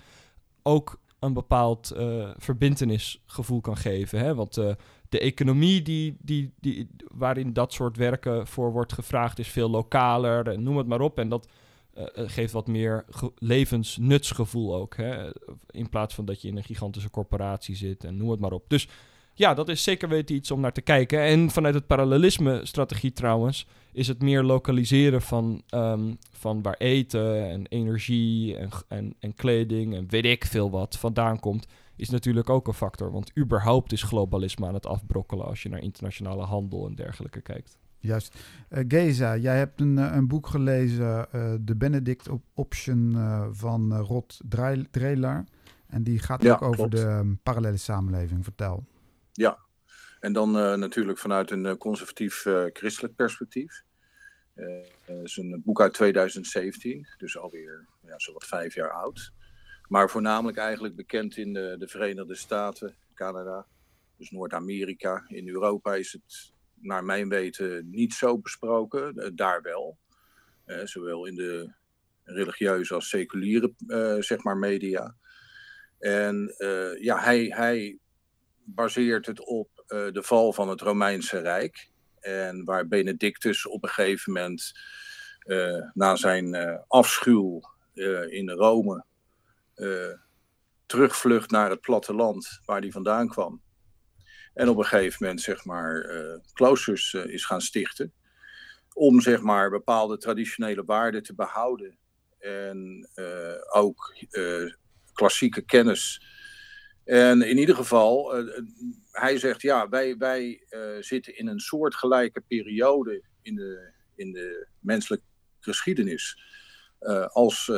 ook een bepaald uh, verbindenisgevoel kan geven. Hè? Want uh, de economie die, die, die, waarin dat soort werken voor wordt gevraagd is veel lokaler, noem het maar op. En dat uh, geeft wat meer levensnutsgevoel ook. Hè? In plaats van dat je in een gigantische corporatie zit en noem het maar op. Dus ja, dat is zeker weten iets om naar te kijken. En vanuit het parallelisme-strategie trouwens, is het meer lokaliseren van, ehm, van waar eten en energie en, en, en kleding en weet ik veel wat vandaan komt, is natuurlijk ook een factor. Want überhaupt is globalisme aan het afbrokkelen als je naar internationale handel en dergelijke kijkt. Juist. Uh, Geza, jij hebt een, eh, een boek gelezen, uh, De Benedict Option uh, van Rod Dreelaar. En die gaat Ja, ook over klopt. de um, parallele samenleving. Vertel. Ja, en dan eh, natuurlijk vanuit een eh, conservatief eh, christelijk perspectief. Het is een boek uit 2017, dus alweer ja, zowat vijf jaar oud. Maar voornamelijk eigenlijk bekend in de, de Verenigde Staten, Canada, dus Noord-Amerika. In Europa is het naar mijn weten niet zo besproken, daar wel. Zowel in de religieuze als seculiere zeg maar media. En ja, hij, hij baseert het op eh, de val van het Romeinse Rijk. En waar Benedictus op een gegeven moment eh, na zijn eh, afschuw in Rome terugvlucht naar het platteland waar hij vandaan kwam. En op een gegeven moment zeg maar kloosters is gaan stichten. Om zeg maar bepaalde traditionele waarden te behouden. En ook klassieke kennis en in ieder geval, eh, eh, hij zegt ja, wij, wij eh, zitten in een soortgelijke periode in de, in de menselijke geschiedenis als,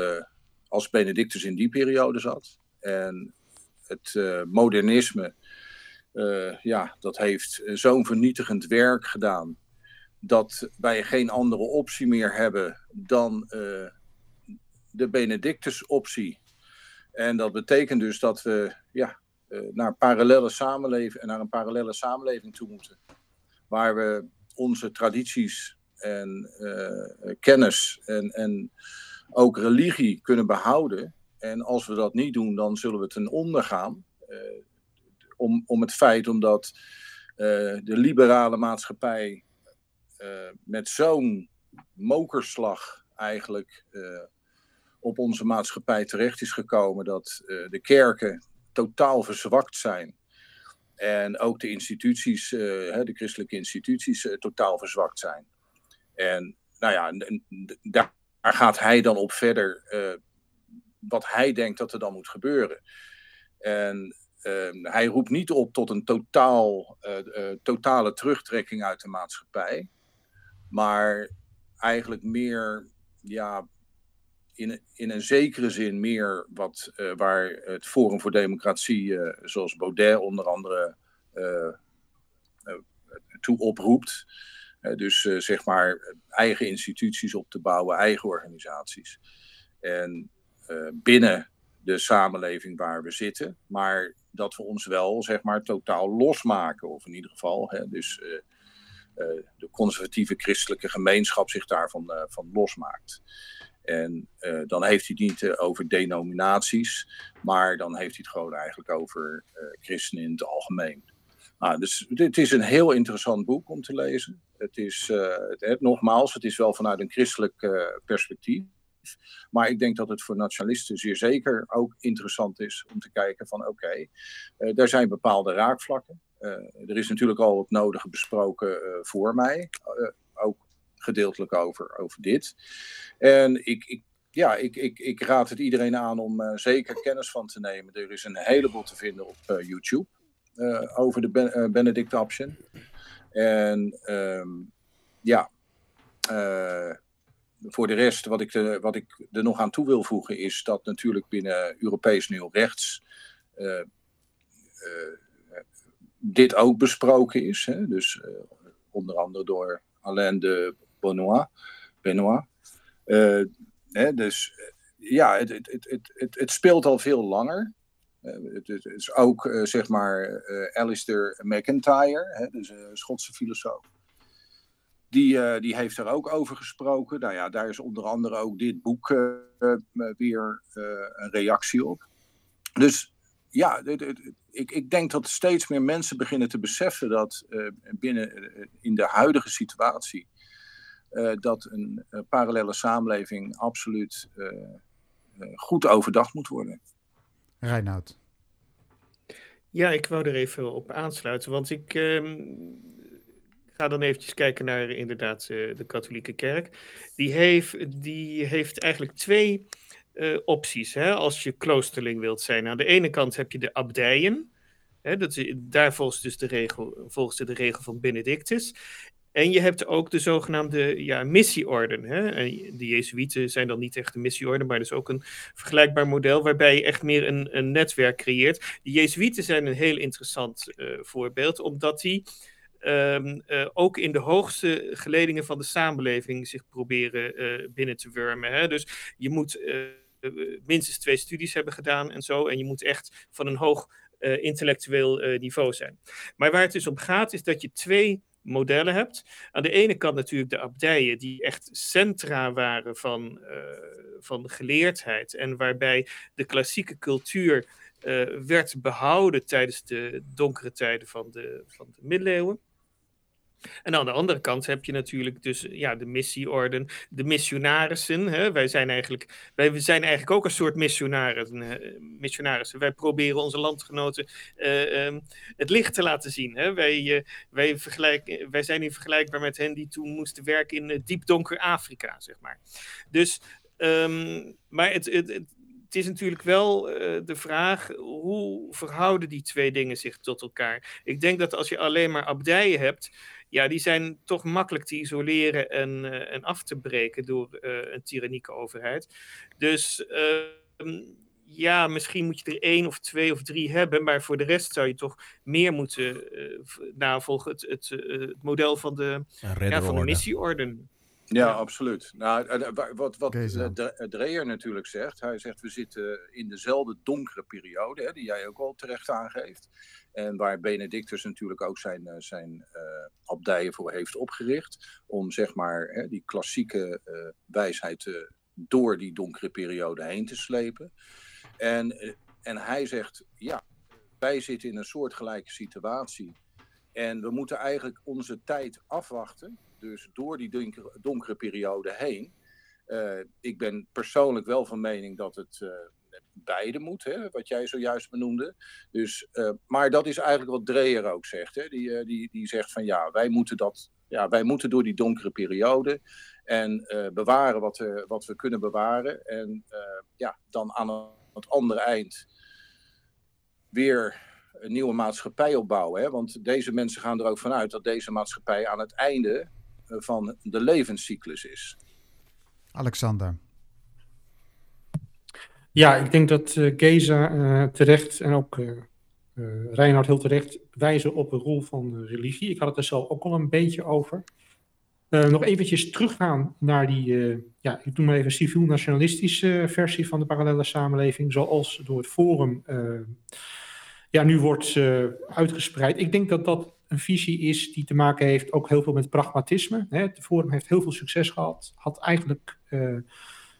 als Benedictus in die periode zat. En het modernisme, ja, dat heeft zo'n vernietigend werk gedaan dat wij geen andere optie meer hebben dan de Benedictus-optie. En dat betekent dus dat we ja, eh, naar parallele samenleving en naar een parallele samenleving toe moeten. Waar we onze tradities en eh, kennis en, en ook religie kunnen behouden. En als we dat niet doen, dan zullen we ten onder gaan. Eh, om, om het feit omdat de liberale maatschappij met zo'n mokerslag eigenlijk op onze maatschappij terecht is gekomen dat eh, de kerken totaal verzwakt zijn. En ook de instituties, eh, de christelijke instituties, eh, totaal verzwakt zijn. En nou ja, daar, gaat hij dan op verder wat hij denkt dat er dan moet gebeuren. En eh, hij roept niet op tot een totaal, totale terugtrekking uit de maatschappij. Maar eigenlijk meer ja, in, in een zekere zin meer wat, eh, waar het Forum voor Democratie, eh, zoals Baudet onder andere, eh, toe oproept. Dus zeg maar eigen instituties op te bouwen, eigen organisaties. En binnen de samenleving waar we zitten, maar dat we ons wel zeg maar totaal losmaken, of in ieder geval, hè, dus de conservatieve christelijke gemeenschap zich daarvan van losmaakt. En eh, dan heeft hij het niet eh, over denominaties, maar dan heeft hij het gewoon eigenlijk over eh, christenen in het algemeen. Nou, dus dit is een heel interessant boek om te lezen. Het is, het, het- nogmaals, het is wel vanuit een christelijk perspectief. Maar ik denk dat het voor nationalisten zeer zeker ook interessant is om te kijken van oké, eh, daar zijn bepaalde raakvlakken. Er is natuurlijk al het nodige besproken voor mij, ook gedeeltelijk over, over dit. En ik, ik, ja, ik, ik, ik raad het iedereen aan om eh, zeker kennis van te nemen. Er is een heleboel te vinden op eh, YouTube eh, over de ben, Benedict Option. En ehm, ja, voor de rest, wat ik, er- wat ik er nog aan toe wil voegen, is dat natuurlijk binnen Europees nieuw rechts dit ook besproken is. Hè? Dus onder andere door Alain de Benoit. Benoit. Eh, hè, dus eh, ja, het, het, het, het, het, speelt al veel langer. Eh, het, is ook, zeg maar, Alistair McIntyre, hè, dus een Schotse filosoof. Die, die heeft er ook over gesproken. Nou ja, daar is onder andere ook dit boek weer een reactie op. Dus ja, ik, ik denk dat steeds meer mensen beginnen te beseffen dat binnen in de huidige situatie dat een eh, parallele samenleving absoluut eh, eh, goed overdacht moet worden. Reinoud. Ja, ik wou er even op aansluiten, want ik ehm, ga dan eventjes kijken naar inderdaad uh, de katholieke kerk. Die heeft, die heeft eigenlijk twee uh, opties hè, als je kloosterling wilt zijn. Aan de ene kant heb je de abdijen. Hè, dat is, daar volgens, dus de regel, volgens de regel van Benedictus. En je hebt ook de zogenaamde ja, missieorden. Hè? De Jezuïeten zijn dan niet echt een missieorde, maar dat is ook een vergelijkbaar model waarbij je echt meer een, een netwerk creëert. De Jezuïeten zijn een heel interessant uh, voorbeeld, omdat die um, uh, ook in de hoogste geledingen van de samenleving zich proberen uh, binnen te wurmen. Hè? Dus je moet minstens twee studies hebben gedaan en zo, en je moet echt van een hoog intellectueel niveau zijn. Maar waar het dus om gaat, is dat je twee modellen hebt. Aan de ene kant natuurlijk de abdijen, die echt centra waren van, uh, van geleerdheid en waarbij de klassieke cultuur uh, werd behouden tijdens de donkere tijden van de, van de middeleeuwen. En aan de andere kant heb je natuurlijk dus ja, de missieorden, de missionarissen. Hè? Wij, zijn eigenlijk, wij zijn eigenlijk ook een soort missionarissen. Uh, missionarissen. Wij proberen onze landgenoten uh, um, het licht te laten zien. Hè? Wij, uh, wij, wij zijn niet vergelijkbaar met hen die toen moesten werken in diep donker Afrika, zeg maar. Dus, um, maar het, het, het is natuurlijk wel uh, de vraag, hoe verhouden die twee dingen zich tot elkaar? Ik denk dat als je alleen maar abdijen hebt, ja, die zijn toch makkelijk te isoleren en, uh, en af te breken door uh, een tyrannieke overheid. Dus ehm, ja, misschien moet je er één of twee of drie hebben, maar voor de rest zou je toch meer moeten navolgen. Het, het, het, model van de, ja, van de missieorden. Ja, absoluut. Nou, wat, wat Dreyer natuurlijk zegt, hij zegt we zitten in dezelfde donkere periode, hè, die jij ook al terecht aangeeft. En waar Benedictus natuurlijk ook zijn, zijn uh, abdijen voor heeft opgericht. Om zeg maar hè, die klassieke uh, wijsheid uh, door die donkere periode heen te slepen. En, en hij zegt, ja, wij zitten in een soortgelijke situatie. En we moeten eigenlijk onze tijd afwachten dus door die donkere, periode heen. Uh, ik ben persoonlijk wel van mening dat het uh, beide moet, hè, wat jij zojuist benoemde. Dus, uh, maar dat is eigenlijk wat Dreyer ook zegt. Hè. Die, die, die zegt van ja, wij moeten, dat, ja, wij moeten door die donkere periode en bewaren wat, we, wat we kunnen bewaren. En ja, dan aan het andere eind weer een nieuwe maatschappij opbouwen. Hè? Want deze mensen gaan er ook vanuit dat deze maatschappij aan het einde van de levenscyclus is. Alexander. Ja, ik denk dat uh, Geza uh, terecht en ook uh, Reinhard heel terecht wijzen op de rol van religie. Ik had het er zelf ook al een beetje over. nog eventjes teruggaan naar die, ja, ik noem maar even civiel-nationalistische versie van de parallele samenleving, zoals door het Forum ja, nu wordt uitgespreid. Ik denk dat dat een visie is die te maken heeft ook heel veel met pragmatisme. Hè. Het Forum heeft heel veel succes gehad, had eigenlijk uh,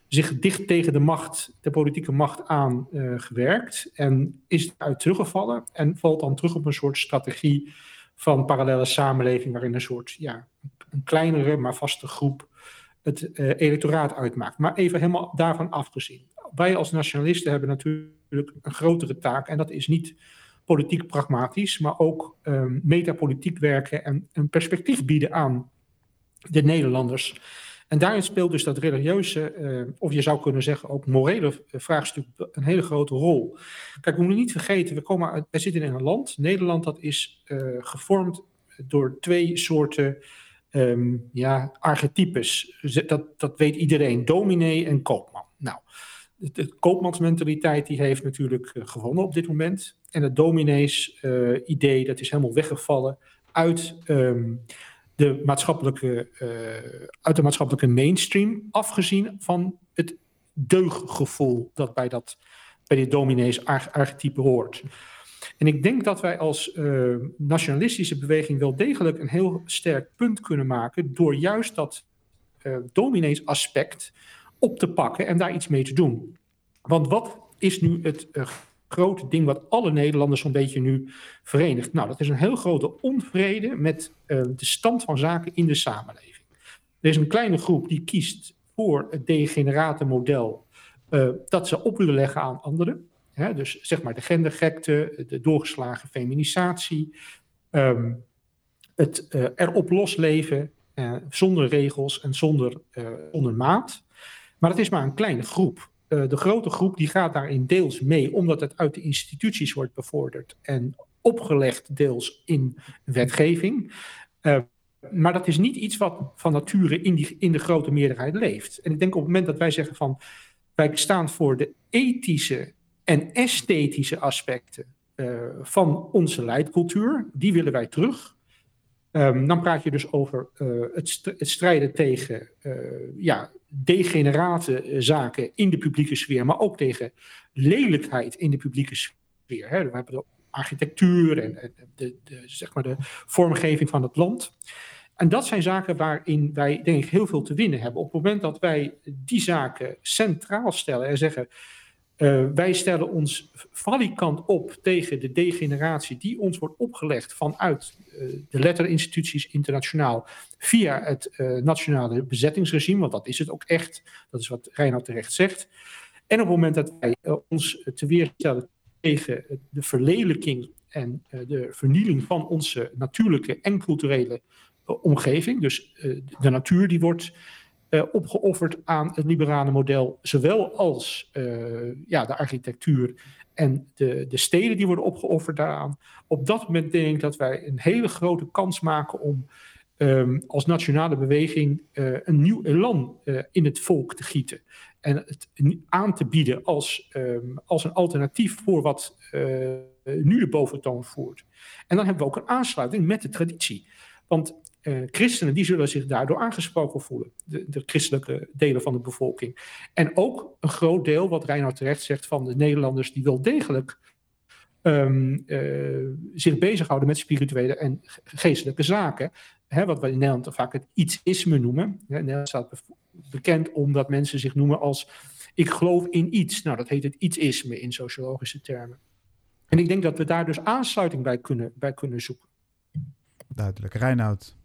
zich dicht tegen de macht, de politieke macht aan uh, gewerkt en is eruit teruggevallen en valt dan terug op een soort strategie van parallele samenleving waarin een soort, ja, een kleinere maar vaste groep het uh, electoraat uitmaakt. Maar even helemaal daarvan afgezien. Wij als nationalisten hebben natuurlijk een grotere taak en dat is niet politiek pragmatisch, maar ook um, metapolitiek werken en een perspectief bieden aan de Nederlanders. En daarin speelt dus dat religieuze, uh, of je zou kunnen zeggen ook morele vraagstuk, een hele grote rol. Kijk, we moeten niet vergeten, we komen wij zitten in een land, Nederland, dat is uh, gevormd door twee soorten um, ja, archetypes. Dat, dat weet iedereen, dominee en koopman. Nou, de, koopmansmentaliteit die heeft natuurlijk uh, gewonnen op dit moment. En het dominees-idee, uh, dat is helemaal weggevallen uit, um, de maatschappelijke, uh, uit de maatschappelijke mainstream, afgezien van het deuggevoel dat bij, dat, bij dit dominees-archetype hoort. En ik denk dat wij als nationalistische beweging wel degelijk een heel sterk punt kunnen maken door juist dat uh, dominees-aspect op te pakken en daar iets mee te doen. Want wat is nu het uh, grote ding wat alle Nederlanders zo'n beetje nu verenigt? Nou, dat is een heel grote onvrede met uh, de stand van zaken in de samenleving. Er is een kleine groep die kiest voor het degenerate model uh, dat ze op willen leggen aan anderen. Hè? Dus zeg maar de gendergekte, de doorgeslagen feminisatie, ehm, het uh, erop losleven uh, zonder regels en zonder, zonder maat. Maar het is maar een kleine groep. de grote groep die gaat daarin deels mee, omdat het uit de instituties wordt bevorderd en opgelegd deels in wetgeving. maar dat is niet iets wat van nature in, die, in de grote meerderheid leeft. En ik denk op het moment dat wij zeggen van wij staan voor de ethische en esthetische aspecten uh, van onze leidcultuur. Die willen wij terug. Um, dan praat je dus over uh, het, het, strijden tegen uh, ja, degenerate zaken in de publieke sfeer, maar ook tegen lelijkheid in de publieke sfeer. Hè. We hebben de architectuur en, en de, de, zeg maar de vormgeving van het land. En dat zijn zaken waarin wij, denk ik, heel veel te winnen hebben. Op het moment dat wij die zaken centraal stellen en zeggen. Uh, wij stellen ons valikant op tegen de degeneratie die ons wordt opgelegd vanuit uh, de letterinstituties internationaal via het uh, nationale bezettingsregime, want dat is het ook echt, dat is wat Reinhard terecht zegt. En op het moment dat wij ons te weerstellen tegen de verlelijking en de vernieling van onze natuurlijke en culturele omgeving. Dus de natuur die wordt uh, opgeofferd aan het liberale model, zowel als uh, ja, de architectuur en de, de steden die worden opgeofferd daaraan. Op dat moment denk ik dat wij een hele grote kans maken om um, als nationale beweging een nieuw elan in het volk te gieten. En het aan te bieden als, um, als een alternatief voor wat nu de boventoon voert. En dan hebben we ook een aansluiting met de traditie. Want uh, christenen die zullen zich daardoor aangesproken voelen, de, de, christelijke delen van de bevolking. En ook een groot deel, wat Reinhard terecht zegt, van de Nederlanders die wel degelijk um, uh, zich bezighouden met spirituele en geestelijke zaken. Wat we in Nederland vaak het iets-isme noemen. Nederland staat bekend omdat mensen zich noemen als ik geloof in iets. Nou, dat heet het iets-isme in sociologische termen. En ik denk dat we daar dus aansluiting bij kunnen, bij kunnen zoeken. Duidelijk. Reinoud.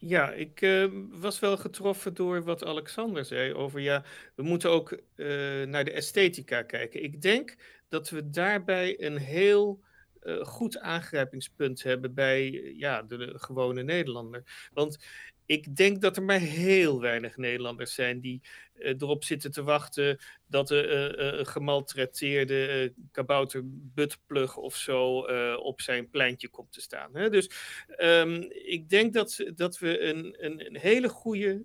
Ja, ik uh, was wel getroffen door wat Alexander zei over ja, we moeten ook uh, naar de esthetica kijken. Ik denk dat we daarbij een heel uh, goed aangrijpingspunt hebben bij ja, de, de, gewone Nederlander. Want ik denk dat er maar heel weinig Nederlanders zijn die uh, erop zitten te wachten dat de uh, uh, gemaltreteerde kabouter buttplug of zo op zijn pleintje komt te staan. Hè? Dus um, ik denk dat, dat we een, een, een hele goede,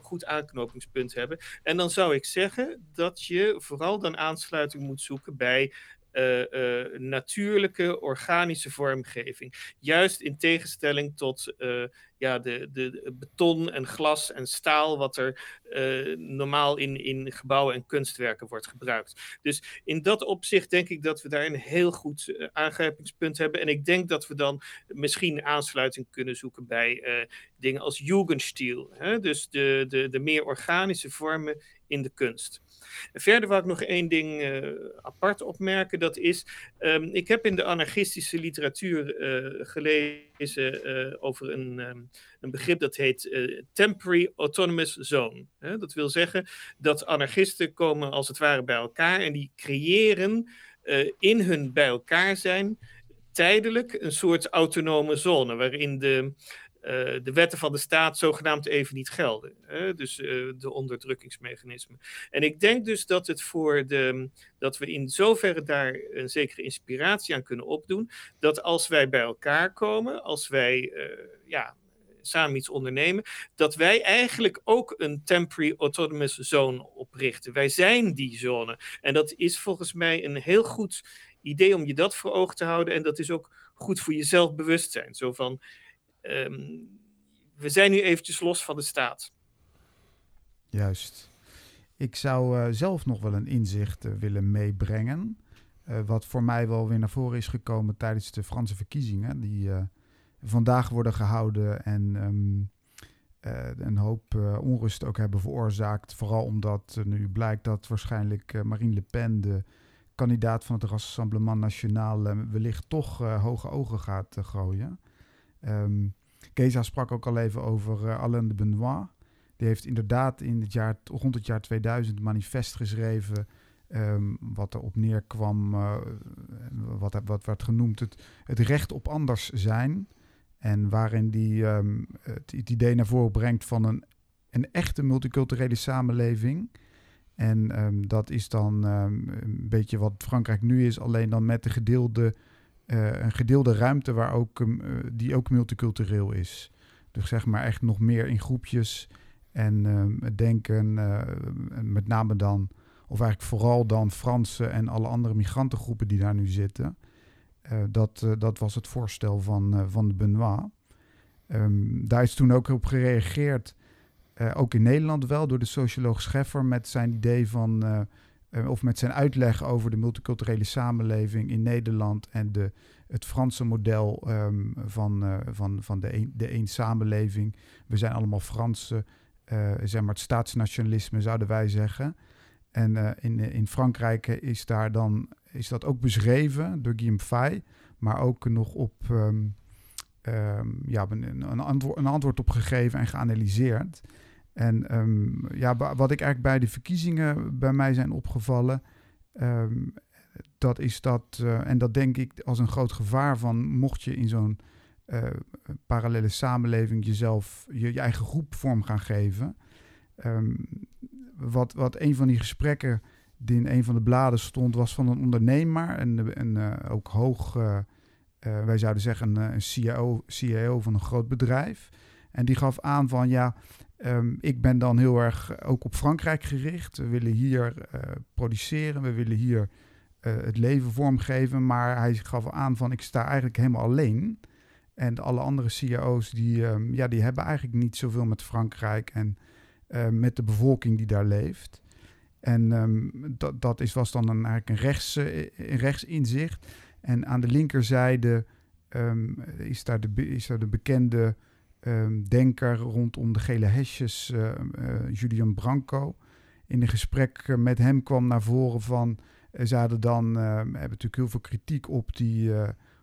goed aanknopingspunt hebben. En dan zou ik zeggen dat je vooral dan aansluiting moet zoeken bij natuurlijke, organische vormgeving. Juist in tegenstelling tot uh, ja, de, de, beton en glas en staal, wat er normaal in, in gebouwen en kunstwerken wordt gebruikt. Dus in dat opzicht denk ik dat we daar een heel goed aangrijpingspunt hebben. En ik denk dat we dan misschien aansluiting kunnen zoeken bij dingen als Jugendstil. Hè? Dus de, de, de meer organische vormen in de kunst. Verder wil ik nog één ding uh, apart opmerken. Dat is, um, ik heb in de anarchistische literatuur uh, gelezen uh, over een, um, een, begrip dat heet Temporary Autonomous Zone. Dat wil zeggen dat anarchisten komen als het ware bij elkaar en die creëren in hun bij elkaar zijn tijdelijk een soort autonome zone waarin de de wetten van de staat zogenaamd even niet gelden. Dus uh, de onderdrukkingsmechanismen. En ik denk dus dat het voor de. dat we in zoverre daar een zekere inspiratie aan kunnen opdoen. Dat als wij bij elkaar komen, als wij uh, ja, samen iets ondernemen, dat wij eigenlijk ook een temporary autonomous zone oprichten. Wij zijn die zone. En dat is volgens mij een heel goed idee om je dat voor ogen te houden. En dat is ook goed voor je zelfbewustzijn. Zo van um, we zijn nu eventjes los van de staat. Juist. Ik zou uh, zelf nog wel een inzicht uh, willen meebrengen. Uh, wat voor mij wel weer naar voren is gekomen tijdens de Franse verkiezingen. Die vandaag worden gehouden en um, een hoop onrust ook hebben veroorzaakt. Vooral omdat nu blijkt dat waarschijnlijk Marine Le Pen, de kandidaat van het Rassemblement Nationaal, wellicht toch hoge ogen gaat gooien. Um, Keza sprak ook al even over uh, Alain de Benoit. Die heeft inderdaad in het jaar, rond het jaar 2000 manifest geschreven Ehm, wat erop neerkwam, uh, wat, wat werd genoemd, het, het recht op anders zijn. En waarin die ehm, het, idee naar voren brengt van een, een echte multiculturele samenleving. En um, dat is dan een beetje wat Frankrijk nu is, alleen dan met de gedeelde, uh, een gedeelde ruimte waar ook, uh, die ook multicultureel is. Dus zeg maar echt nog meer in groepjes en denken, met name dan of eigenlijk vooral dan Fransen en alle andere migrantengroepen die daar nu zitten. Uh, dat, uh, dat was het voorstel van, uh, van de Benoit. Um, daar is toen ook op gereageerd, ook in Nederland wel, door de socioloog Scheffer met zijn idee van, of met zijn uitleg over de multiculturele samenleving in Nederland en de, het Franse model um, van, van, van de, een, de samenleving. We zijn allemaal Fransen, zeg maar het staatsnationalisme zouden wij zeggen. En uh, in, in Frankrijk is, daar dan, is dat ook beschreven door Guillaume Fay, maar ook nog op um, um, ja, een, een, antwoord, een antwoord op gegeven en geanalyseerd. En um, ja, wat ik eigenlijk bij de verkiezingen bij mij zijn opgevallen, dat is dat, uh, en dat denk ik als een groot gevaar van, mocht je in zo'n uh, parallele samenleving jezelf, je, je, eigen groep vorm gaan geven. Um, wat, wat een van die gesprekken die in een van de bladen stond, was van een ondernemer. En, en uh, ook hoog, wij zouden zeggen, een, een CIO, CIO van een groot bedrijf. En die gaf aan van ja, um, ik ben dan heel erg ook op Frankrijk gericht. We willen hier produceren, we willen hier het leven vormgeven. Maar hij gaf aan van ik sta eigenlijk helemaal alleen. En alle andere CIO's die, um, ja, die hebben eigenlijk niet zoveel met Frankrijk en met de bevolking die daar leeft. En um, dat, dat is, was dan een, eigenlijk een, rechts, een rechtsinzicht. En aan de linkerzijde is, daar de, is daar de bekende um, denker rondom de gele hesjes, uh, Julian Branco. In een gesprek met hem kwam naar voren van... ze hadden dan, hebben natuurlijk heel veel kritiek op, die,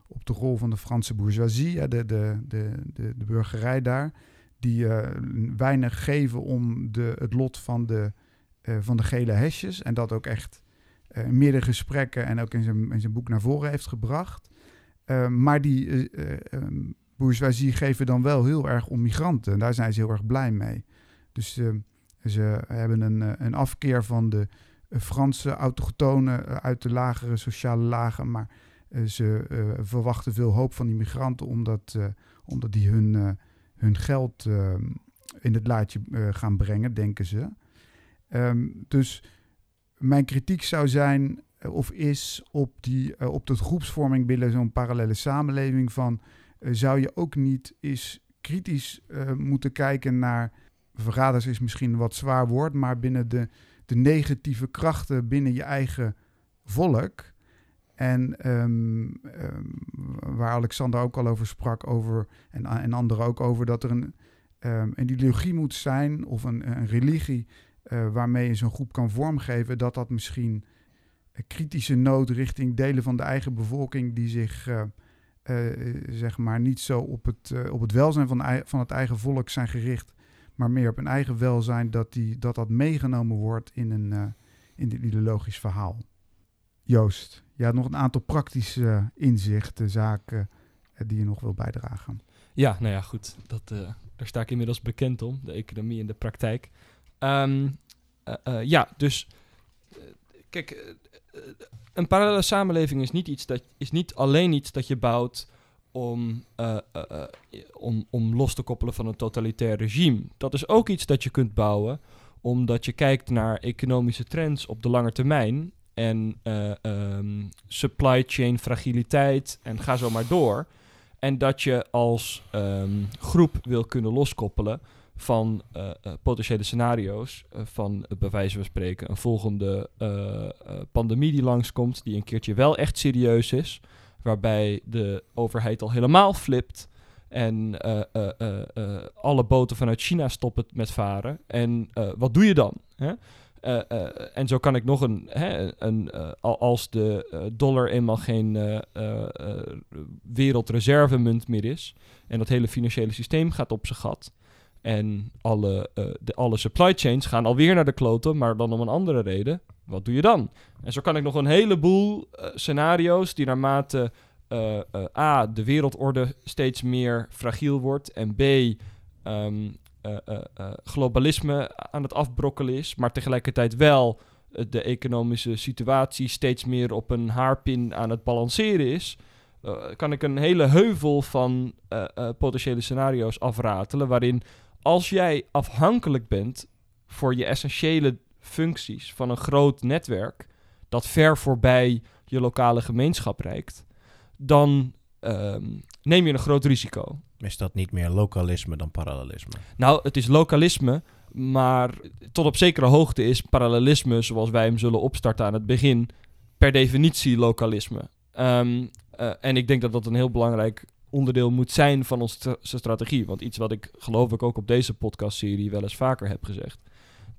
op de rol van de Franse bourgeoisie, de, de, de, de, de burgerij daar die weinig geven om de, het lot van de, van de gele hesjes. En dat ook echt in meerdere gesprekken en ook in zijn, in zijn boek naar voren heeft gebracht. maar die um, bourgeoisie geven dan wel heel erg om migranten. En daar zijn ze heel erg blij mee. Dus ze hebben een, een afkeer van de Franse autochtonen uit de lagere sociale lagen. Maar ze verwachten veel hoop van die migranten omdat, omdat die hun hun geld in het laadje gaan brengen, denken ze. Um, dus mijn kritiek zou zijn, of is, op, die, op de groepsvorming binnen zo'n parallele samenleving van... zou je ook niet eens kritisch moeten kijken naar... Verraders is misschien een wat zwaar woord, maar binnen de, de negatieve krachten binnen je eigen volk... En um, um, waar Alexander ook al over sprak, over, en, en anderen ook over, dat er een, um, een ideologie moet zijn of een, een religie uh, waarmee je zo'n groep kan vormgeven, dat dat misschien kritische nood richting delen van de eigen bevolking die zich zeg maar niet zo op het, op het welzijn van, van het eigen volk zijn gericht, maar meer op een eigen welzijn, dat die, dat, dat meegenomen wordt in een, in een ideologisch verhaal. Joost, ja, nog een aantal praktische inzichten, zaken die je nog wil bijdragen. Ja, nou ja, goed. Dat, daar sta ik inmiddels bekend om, de economie en de praktijk. Uh, ja, dus kijk, een parallele samenleving is niet, iets dat, is niet alleen iets dat je bouwt om, om, om los te koppelen van een totalitair regime. Dat is ook iets dat je kunt bouwen omdat je kijkt naar economische trends op de lange termijn en um, supply chain fragiliteit en ga zo maar door. En dat je als um, groep wil kunnen loskoppelen van uh, uh, potentiële scenario's. van bij wijze van spreken een volgende pandemie die langskomt, die een keertje wel echt serieus is. Waarbij de overheid al helemaal flipt. En alle boten vanuit China stoppen met varen. En wat doe je dan? Hè? En zo kan ik nog een, hè, een als de dollar eenmaal geen wereldreservemunt meer is en dat hele financiële systeem gaat op zijn gat en alle, de, alle supply chains gaan alweer naar de kloten, maar dan om een andere reden. wat doe je dan? En zo kan ik nog een heleboel uh, scenario's die naarmate uh, A, de wereldorde steeds meer fragiel wordt en B, um, globalisme aan het afbrokkelen is, maar tegelijkertijd wel de economische situatie steeds meer op een haarpin aan het balanceren is, kan ik een hele heuvel van potentiële scenario's afratelen waarin als jij afhankelijk bent voor je essentiële functies van een groot netwerk dat ver voorbij je lokale gemeenschap reikt, dan ehm, neem je een groot risico. Is dat niet meer lokalisme dan parallelisme? Nou, het is lokalisme, maar tot op zekere hoogte is parallelisme, zoals wij hem zullen opstarten aan het begin, per definitie lokalisme. Um, uh, en ik denk dat dat een heel belangrijk onderdeel moet zijn van onze strategie. Want iets wat ik geloof ik ook op deze podcastserie wel eens vaker heb gezegd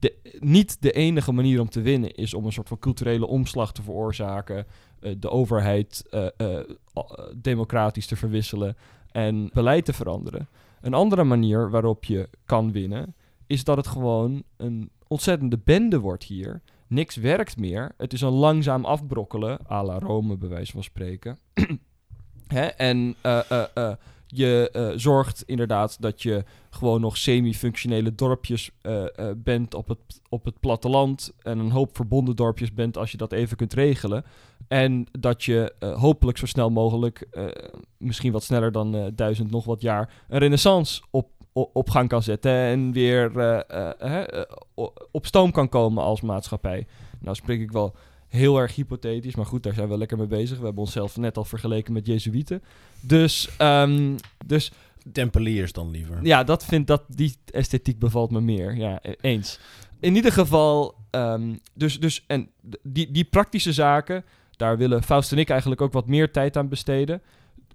de, niet de enige manier om te winnen is om een soort van culturele omslag te veroorzaken, uh, de overheid uh, uh, democratisch te verwisselen en beleid te veranderen. Een andere manier waarop je kan winnen, is dat het gewoon een ontzettende bende wordt hier. Niks werkt meer. Het is een langzaam afbrokkelen, à la Rome bij wijze van spreken. Hè? En je uh, zorgt inderdaad dat je gewoon nog semi-functionele dorpjes uh, uh, bent op het, op het platteland. En een hoop verbonden dorpjes bent als je dat even kunt regelen. En dat je hopelijk zo snel mogelijk, misschien wat sneller dan duizend nog wat jaar, een renaissance op, op, gang kan zetten. En weer op stoom kan komen als maatschappij. Nou spreek ik wel heel erg hypothetisch. Maar goed, daar zijn we lekker mee bezig. We hebben onszelf net al vergeleken met Jezuïeten. Dus, um, dus... Tempeliers dan liever. Ja, dat vind, dat, die esthetiek bevalt me meer. Ja, e-, eens. In ieder geval, um, dus, dus en die, die praktische zaken, daar willen Faust en ik eigenlijk ook wat meer tijd aan besteden.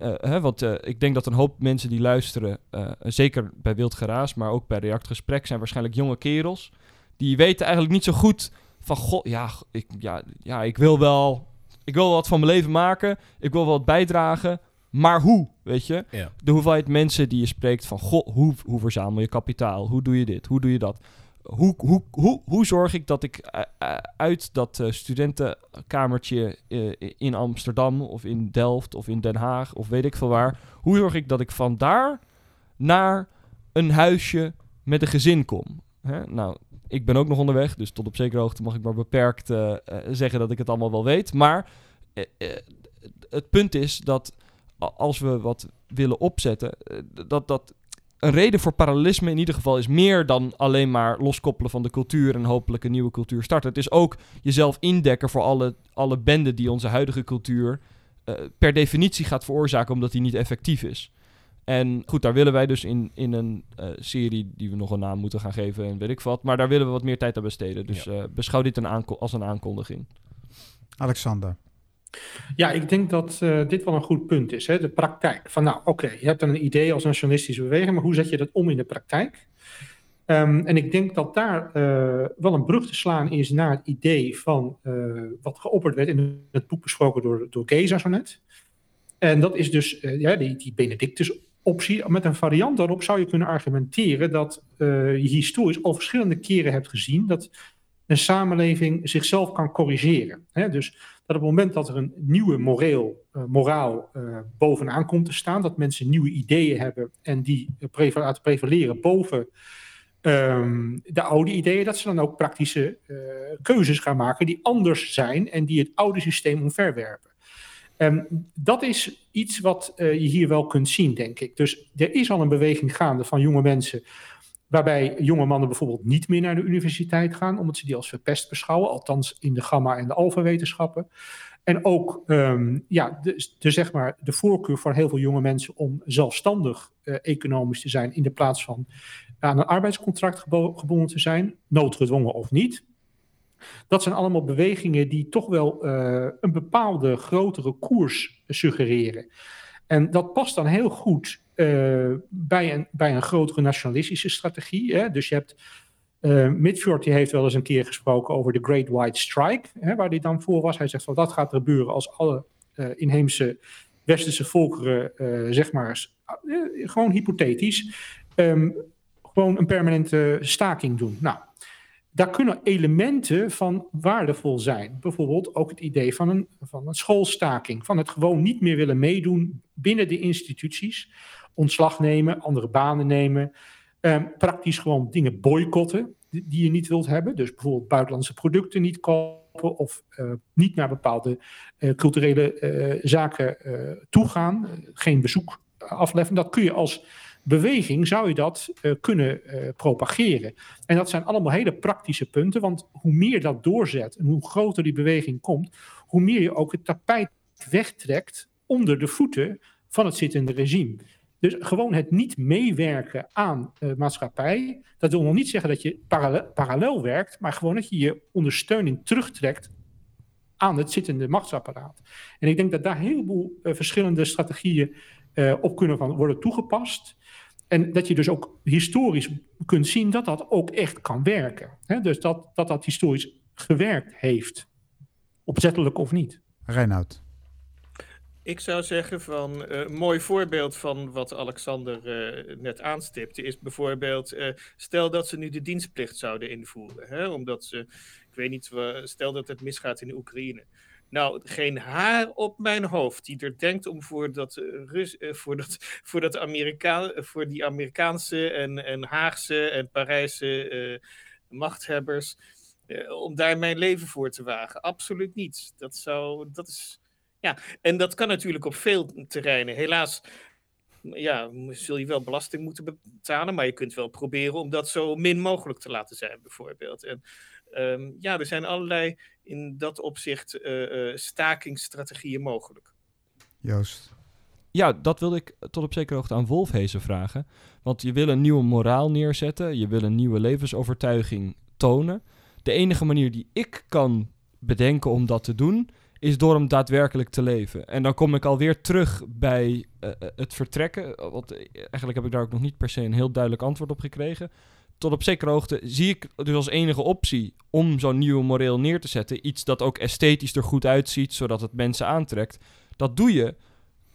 Uh, hè, want uh, ik denk dat een hoop mensen die luisteren, uh, zeker bij Wild Geraas, maar ook bij Reactgesprek, zijn waarschijnlijk jonge kerels. Die weten eigenlijk niet zo goed van god, ja ik, ja, ja, ik wil wel, ik wil wat van mijn leven maken, ik wil wat bijdragen, maar hoe, weet je? Ja. De hoeveelheid mensen die je spreekt van, goh, hoe, hoe verzamel je kapitaal? Hoe doe je dit? Hoe doe je dat? Hoe, hoe, hoe, hoe zorg ik dat ik uh, uit dat uh, studentenkamertje in Amsterdam of in Delft of in Den Haag of weet ik veel waar, hoe zorg ik dat ik van daar naar een huisje met een gezin kom? Hè? Nou, ik ben ook nog onderweg, dus tot op zekere hoogte mag ik maar beperkt uh, zeggen dat ik het allemaal wel weet. Maar uh, het punt is dat als we wat willen opzetten, dat, dat een reden voor parallelisme in ieder geval is meer dan alleen maar loskoppelen van de cultuur en hopelijk een nieuwe cultuur starten. Het is ook jezelf indekken voor alle, alle benden die onze huidige cultuur per definitie gaat veroorzaken omdat die niet effectief is. En goed, daar willen wij dus in, in een uh, serie die we nog een naam moeten gaan geven en weet ik wat. Maar daar willen we wat meer tijd aan besteden. Dus ja. uh, beschouw dit een als een aankondiging. Alexander. Ja, ik denk dat uh, dit wel een goed punt is. Hè? De praktijk. Van nou, oké, okay, je hebt dan een idee als nationalistische beweging, maar hoe zet je dat om in de praktijk? Um, en ik denk dat daar wel een brug te slaan is naar het idee van wat geopperd werd in het boek besproken door, door Geza zo net. En dat is dus ja, die, die Benedictus optie. Met een variant daarop zou je kunnen argumenteren dat uh, je historisch al verschillende keren hebt gezien dat een samenleving zichzelf kan corrigeren. Hè? Dus dat op het moment dat er een nieuwe moreel, uh, moraal uh, bovenaan komt te staan, dat mensen nieuwe ideeën hebben en die laten prevaleren boven um, de oude ideeën, dat ze dan ook praktische keuzes gaan maken die anders zijn en die het oude systeem omverwerpen. Um, dat is iets wat uh, je hier wel kunt zien, denk ik. Dus er is al een beweging gaande van jonge mensen, waarbij jonge mannen bijvoorbeeld niet meer naar de universiteit gaan, omdat ze die als verpest beschouwen, althans in de gamma- en de alfa-wetenschappen. En ook um, ja, de, zeg maar, de voorkeur voor heel veel jonge mensen om zelfstandig uh, economisch te zijn, in de plaats van aan een arbeidscontract gebonden te zijn, noodgedwongen of niet. Dat zijn allemaal bewegingen die toch wel uh, een bepaalde grotere koers suggereren. En dat past dan heel goed uh, bij, een, bij een grotere nationalistische strategie. Hè? Dus je hebt. Uh, Mitford die heeft wel eens een keer gesproken over de Great White Strike, hè, waar hij dan voor was. Hij zegt van dat gaat er gebeuren als alle inheemse westerse volkeren, zeg maar, gewoon hypothetisch, um, gewoon een permanente staking doen. Nou, daar kunnen elementen van waardevol zijn. Bijvoorbeeld ook het idee van een, van een schoolstaking, van het gewoon niet meer willen meedoen binnen de instituties, ontslag nemen, andere banen nemen, ehm, praktisch gewoon dingen boycotten die, je niet wilt hebben. Dus bijvoorbeeld buitenlandse producten niet kopen of uh, niet naar bepaalde uh, culturele uh, zaken toegaan, geen bezoek afleggen. Dat kun je als beweging zou je dat uh, kunnen uh, propageren. En dat zijn allemaal hele praktische punten, want hoe meer dat doorzet en hoe groter die beweging komt, hoe meer je ook het tapijt wegtrekt onder de voeten van het zittende regime. Dus gewoon het niet meewerken aan uh, maatschappij, dat wil nog niet zeggen dat je parallel, parallel werkt, maar gewoon dat je je ondersteuning terugtrekt aan het zittende machtsapparaat. En ik denk dat daar een heleboel verschillende strategieën op kunnen van worden toegepast. En dat je dus ook historisch kunt zien dat dat ook echt kan werken. dus dat, dat dat historisch gewerkt heeft. Opzettelijk of niet. Reinoud. Ik zou zeggen van uh, een mooi voorbeeld van wat Alexander uh, net aanstipte is bijvoorbeeld uh, stel dat ze nu de dienstplicht zouden invoeren, hè, omdat ze, ik weet niet, stel dat het misgaat in de Oekraïne. Nou, geen haar op mijn hoofd die er denkt om voor, dat, Rus, voor, dat, voor, dat Amerika voor die Amerikaanse en, en Haagse en Parijse machthebbers, om daar mijn leven voor te wagen. Absoluut niet. Dat zou, dat is ja, en dat kan natuurlijk op veel terreinen. Helaas ja, zul je wel belasting moeten betalen, maar je kunt wel proberen om dat zo min mogelijk te laten zijn, bijvoorbeeld. En um, ja, er zijn allerlei in dat opzicht uh, uh, stakingsstrategieën mogelijk. Joost. Ja, dat wilde ik tot op zekere hoogte aan Wolfhezen vragen. Want je wil een nieuwe moraal neerzetten, je wil een nieuwe levensovertuiging tonen. De enige manier die ik kan bedenken om dat te doen, is door hem daadwerkelijk te leven. En dan kom ik alweer terug bij uh, het vertrekken. Want eigenlijk heb ik daar ook nog niet per se een heel duidelijk antwoord op gekregen. Tot op zekere hoogte zie ik dus als enige optie om zo'n nieuwe moreel neer te zetten. Iets dat ook esthetisch er goed uitziet, zodat het mensen aantrekt. Dat doe je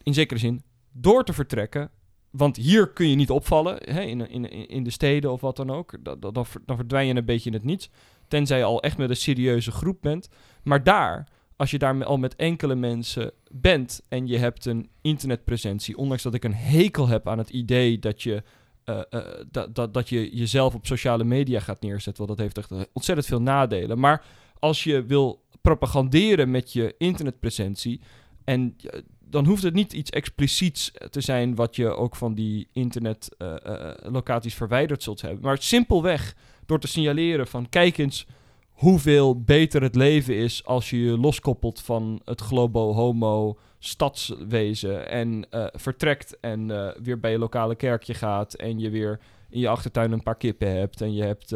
in zekere zin door te vertrekken. Want hier kun je niet opvallen, hè, in, in, in de steden of wat dan ook. Dan, dan, dan verdwijn je een beetje in het niets. Tenzij je al echt met een serieuze groep bent. Maar daar als je daar al met enkele mensen bent en je hebt een internetpresentie, ondanks dat ik een hekel heb aan het idee dat je, uh, uh, dat, dat, dat je jezelf op sociale media gaat neerzetten, want dat heeft echt ontzettend veel nadelen. Maar als je wil propaganderen met je internetpresentie, en dan hoeft het niet iets expliciets te zijn wat je ook van die internetlocaties verwijderd zult hebben, maar simpelweg door te signaleren van kijk eens hoeveel beter het leven is als je je loskoppelt van het globo-homo stadswezen en uh, vertrekt en uh, weer bij je lokale kerkje gaat en je weer in je achtertuin een paar kippen hebt en je hebt,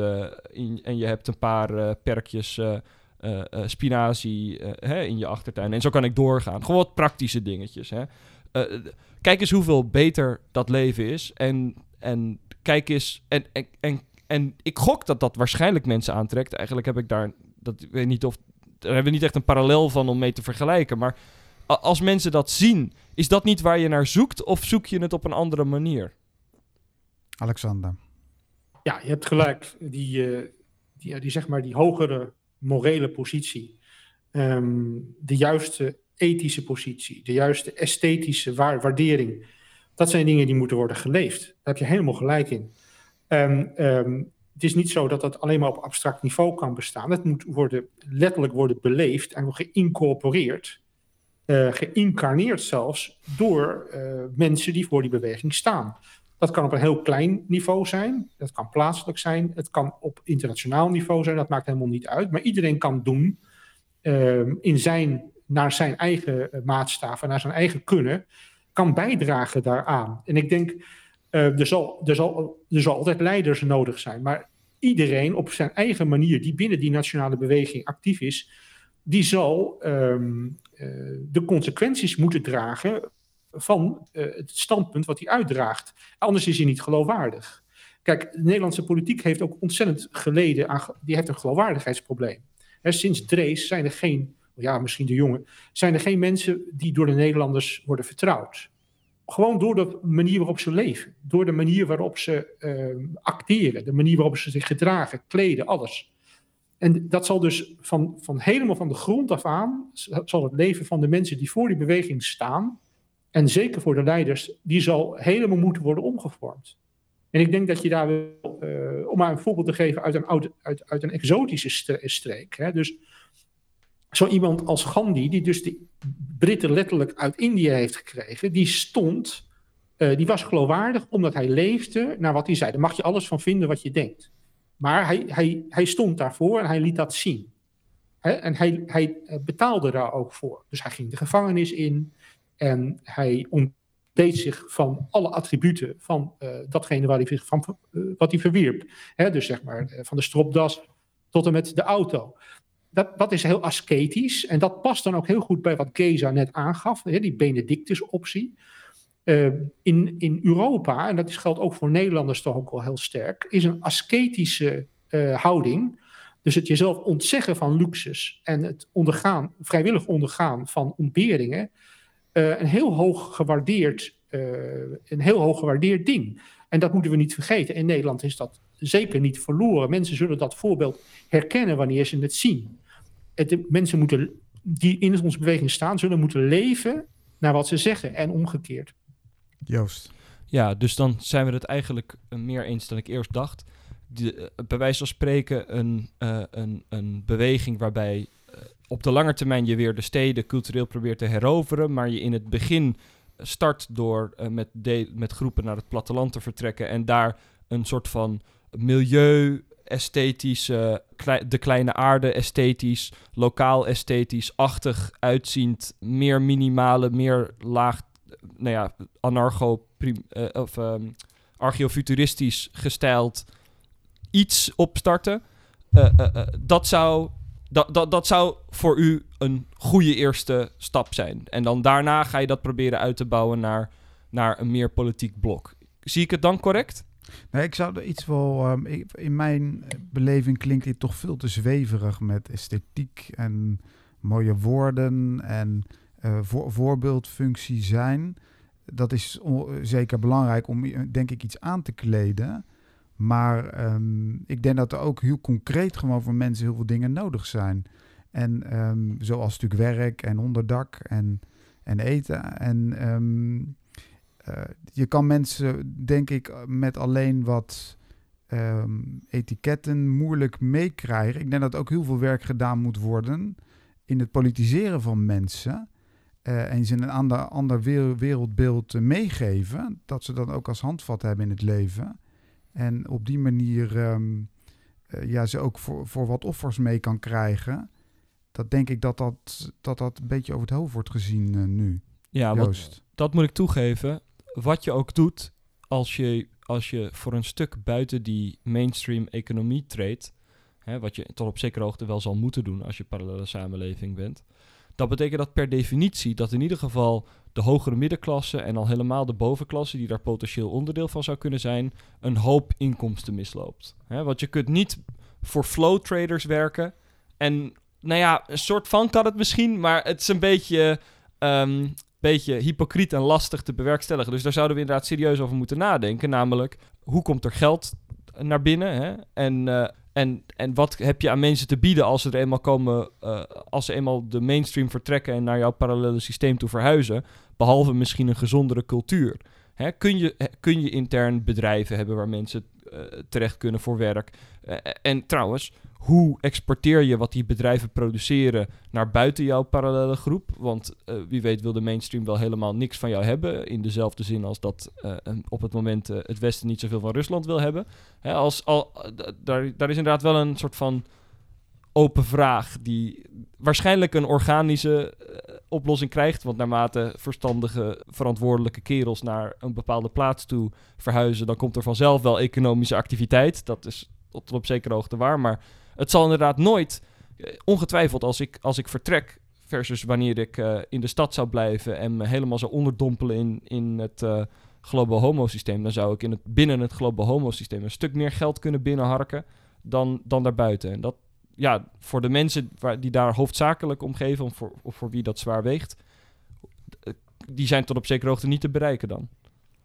in, en je hebt een paar perkjes spinazie hè, in je achtertuin. En zo kan ik doorgaan. Gewoon wat praktische dingetjes. Hè. kijk eens hoeveel beter dat leven is en, en kijk eens en, en, en en ik gok dat dat waarschijnlijk mensen aantrekt. Eigenlijk heb ik daar, dat ik weet niet of, daar hebben we niet echt een parallel van om mee te vergelijken. Maar als mensen dat zien, is dat niet waar je naar zoekt of zoek je het op een andere manier? Alexander. Ja, je hebt gelijk. Die, uh, die, die, zeg maar, die hogere morele positie, um, de juiste ethische positie, de juiste esthetische waardering, dat zijn dingen die moeten worden geleefd. Daar heb je helemaal gelijk in. Um, um, het is niet zo dat dat alleen maar op abstract niveau kan bestaan. Het moet worden, letterlijk worden beleefd en geïncorporeerd, uh, geïncarneerd zelfs, door uh, mensen die voor die beweging staan. Dat kan op een heel klein niveau zijn, dat kan plaatselijk zijn, het kan op internationaal niveau zijn, dat maakt helemaal niet uit. Maar iedereen kan doen uh, in zijn, naar zijn eigen maatstaven, naar zijn eigen kunnen, kan bijdragen daaraan. En ik denk uh, er, zal, altijd leiders nodig zijn. Maar iedereen op zijn eigen manier die binnen die nationale beweging actief is, die zal um, uh, de consequenties moeten dragen van uh, het standpunt wat hij uitdraagt. Anders is hij niet geloofwaardig. Kijk, de Nederlandse politiek heeft ook ontzettend geleden aan. Die heeft een geloofwaardigheidsprobleem. He, sinds Drees zijn er geen, ja, misschien de jongen, zijn er geen mensen die door de Nederlanders worden vertrouwd gewoon door de manier waarop ze leven. Door de manier waarop ze uh, acteren. De manier waarop ze zich gedragen, kleden, alles. En dat zal dus van, van helemaal van de grond af aan, zal het leven van de mensen die voor die beweging staan, en zeker voor de leiders, die zal helemaal moeten worden omgevormd. En ik denk dat je daar wil, uh, om maar een voorbeeld te geven uit een, uit, uit een exotische streek. Hè, dus zo iemand als Gandhi, die dus de Britten letterlijk uit India heeft gekregen, die stond, uh, die was geloofwaardig omdat hij leefde naar wat hij zei. Daar mag je alles van vinden wat je denkt. Maar hij, hij, hij stond daarvoor en hij liet dat zien. en hij, hij betaalde daar ook voor. Dus hij ging de gevangenis in en hij ontdeed zich van alle attributen van uh, datgene waar hij, van, wat hij verwierp. dus zeg maar van de stropdas tot en met de auto dat, is heel ascetisch. En dat past dan ook heel goed bij wat Geza net aangaf, hè, die Benedictus-optie. Uh, in, in Europa, en dat geldt ook voor Nederlanders toch ook wel heel sterk, is een ascetische uh, houding. Dus het jezelf ontzeggen van luxes en het ondergaan, vrijwillig ondergaan van ontberingen, uh, een heel hoog gewaardeerd, een heel hoog gewaardeerd ding. En dat moeten we niet vergeten. In Nederland is dat zeker niet verloren. Mensen zullen dat voorbeeld herkennen wanneer ze het zien het, mensen moeten, die in onze beweging staan, zullen moeten leven naar wat ze zeggen en omgekeerd. Joost. Ja, dus dan zijn we het eigenlijk meer eens dan ik eerst dacht. De, eh, bij wijze van spreken een, uh, een, een beweging waarbij uh, op de lange termijn je weer de steden cultureel probeert te heroveren, maar je in het begin start door uh, met, met groepen naar het platteland te vertrekken en daar een soort van milieu esthetisch, de kleine aarde esthetisch, lokaal esthetisch-achtig uitziend, meer minimale, meer laag, nou ja, anarcho uh, of um, archeofuturistisch gestyled iets opstarten. Uh, uh, dat zou dat, dat, dat zou voor u een goede eerste stap zijn. En dan daarna ga je dat proberen uit te bouwen naar, naar een meer politiek blok. Zie ik het dan correct? Nee, ik zou er iets wel. Um, in mijn beleving klinkt dit toch veel te zweverig met esthetiek en mooie woorden en voor, voorbeeldfunctie zijn. Dat is zeker belangrijk om, denk ik, iets aan te kleden. Maar um, ik denk dat er ook heel concreet gewoon voor mensen heel veel dingen nodig zijn. En um, zoals natuurlijk werk en onderdak en, en eten. En je kan mensen, denk ik, met alleen wat um, etiketten moeilijk meekrijgen. Ik denk dat ook heel veel werk gedaan moet worden in het politiseren van mensen. Uh, en ze een ander, ander wereldbeeld uh, meegeven. Dat ze dat ook als handvat hebben in het leven. En op die manier um, ja, ze ook voor, voor wat offers mee kan krijgen. Dat denk ik dat dat, dat, dat een beetje over het hoofd wordt gezien nu. Ja, wat, dat moet ik toegeven wat je ook doet, als je, als je voor een stuk buiten die mainstream economie treedt, hè, wat je tot op zekere hoogte wel zal moeten doen als je parallele samenleving bent, dat betekent dat per definitie dat in ieder geval de hogere middenklasse en al helemaal de bovenklasse, die daar potentieel onderdeel van zou kunnen zijn, een hoop inkomsten misloopt. Hè, want je kunt niet voor flow traders werken. En nou ja, een soort van kan het misschien, maar het is een beetje um, beetje hypocriet en lastig te bewerkstelligen. Dus daar zouden we inderdaad serieus over moeten nadenken. Namelijk, hoe komt er geld naar binnen? Hè? En, uh, en, en wat heb je aan mensen te bieden als ze er eenmaal komen, uh, als ze eenmaal de mainstream vertrekken en naar jouw parallele systeem toe verhuizen? Behalve misschien een gezondere cultuur. Hè? Kun, je, kun je intern bedrijven hebben waar mensen uh, terecht kunnen voor werk? en trouwens, hoe exporteer je wat die bedrijven produceren naar buiten jouw parallele groep? Want uh, wie weet wil de mainstream wel helemaal niks van jou hebben. In dezelfde zin als dat uh, op het moment uh, het Westen niet zoveel van Rusland wil hebben. Hè, als, al, daar, daar is inderdaad wel een soort van open vraag die waarschijnlijk een organische oplossing krijgt. Want naarmate verstandige, verantwoordelijke kerels naar een bepaalde plaats toe verhuizen, dan komt er vanzelf wel economische activiteit. Dat is tot op zekere hoogte waar, maar het zal inderdaad nooit, eh, ongetwijfeld als ik, als ik vertrek versus wanneer ik uh, in de stad zou blijven en me helemaal zou onderdompelen in, in het uh, global homo systeem, dan zou ik in het, binnen het global homo systeem een stuk meer geld kunnen binnenharken dan, dan daarbuiten. En dat, ja, voor de mensen waar, die daar hoofdzakelijk om geven, of voor, of voor wie dat zwaar weegt, die zijn tot op zekere hoogte niet te bereiken dan.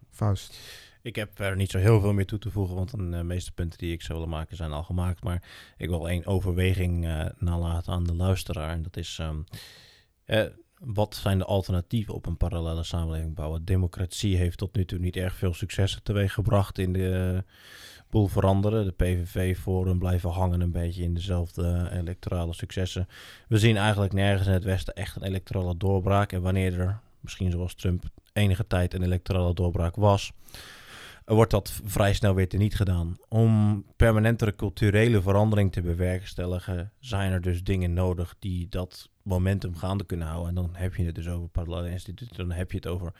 Faust. Ik heb er niet zo heel veel meer toe te voegen, want de meeste punten die ik zou willen maken zijn al gemaakt. Maar ik wil één overweging nalaten aan de luisteraar. En dat is, um, wat zijn de alternatieven op een parallele samenleving bouwen? Democratie heeft tot nu toe niet erg veel successen teweeggebracht in de boel veranderen. De PVV-forum blijven hangen een beetje in dezelfde electorale successen. We zien eigenlijk nergens in het Westen echt een electorale doorbraak. En wanneer er, misschien zoals Trump, enige tijd een electorale doorbraak was, wordt dat vrij snel weer teniet gedaan. Om permanentere culturele verandering te bewerkstelligen, zijn er dus dingen nodig die dat momentum gaande kunnen houden. En dan heb je het dus over parallele instituten, dan heb je het over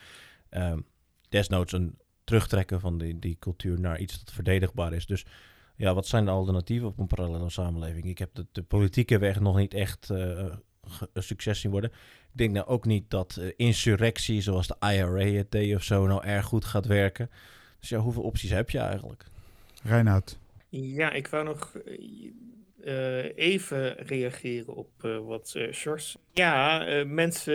um, desnoods een terugtrekken van die, die cultuur naar iets dat verdedigbaar is. Dus ja, wat zijn de alternatieven op een parallele samenleving? Ik heb de, de politieke weg nog niet echt uh, een succes zien worden. Ik denk nou ook niet dat uh, insurrectie zoals de IRA het deed of zo nou erg goed gaat werken. Dus ja, hoeveel opties heb je eigenlijk? Reinoud. Ja, ik wou nog uh, even reageren op uh, wat uh, Sjors. Ja, mensen,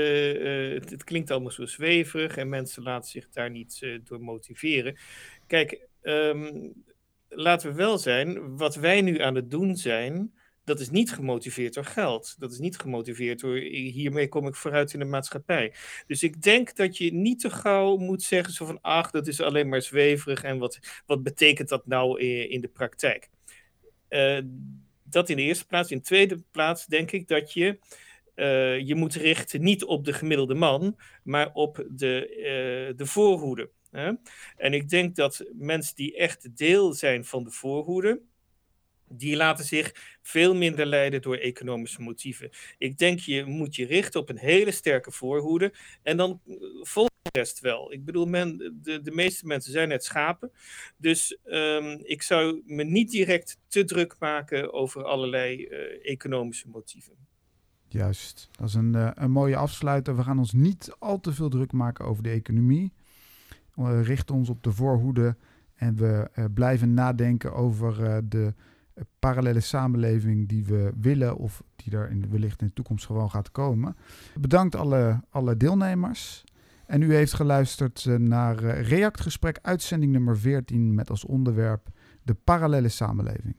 het, het, klinkt allemaal zo zweverig en mensen laten zich daar niet door motiveren. Kijk, um, laten we wel zijn, wat wij nu aan het doen zijn, dat is niet gemotiveerd door geld. Dat is niet gemotiveerd door hiermee kom ik vooruit in de maatschappij. Dus ik denk dat je niet te gauw moet zeggen zo van ach, dat is alleen maar zweverig en wat, wat betekent dat nou in, de praktijk? Uh, dat in de eerste plaats. In de tweede plaats denk ik dat je uh, je moet richten niet op de gemiddelde man, maar op de, uh, de voorhoede. Hè? En ik denk dat mensen die echt deel zijn van de voorhoede, die laten zich veel minder leiden door economische motieven. Ik denk je moet je richten op een hele sterke voorhoede en dan volgt de rest wel. Ik bedoel, men, de, de meeste mensen zijn net schapen. Dus um, ik zou me niet direct te druk maken over allerlei uh, economische motieven. Juist, dat is een, uh, een mooie afsluiter. We gaan ons niet al te veel druk maken over de economie. We richten ons op de voorhoede en we blijven nadenken over de parallele samenleving die we willen of die er in, wellicht in de toekomst gewoon gaat komen. Bedankt alle, alle deelnemers. En u heeft geluisterd eh, naar uh, Reactgesprek uitzending nummer 14 met als onderwerp de parallele samenleving.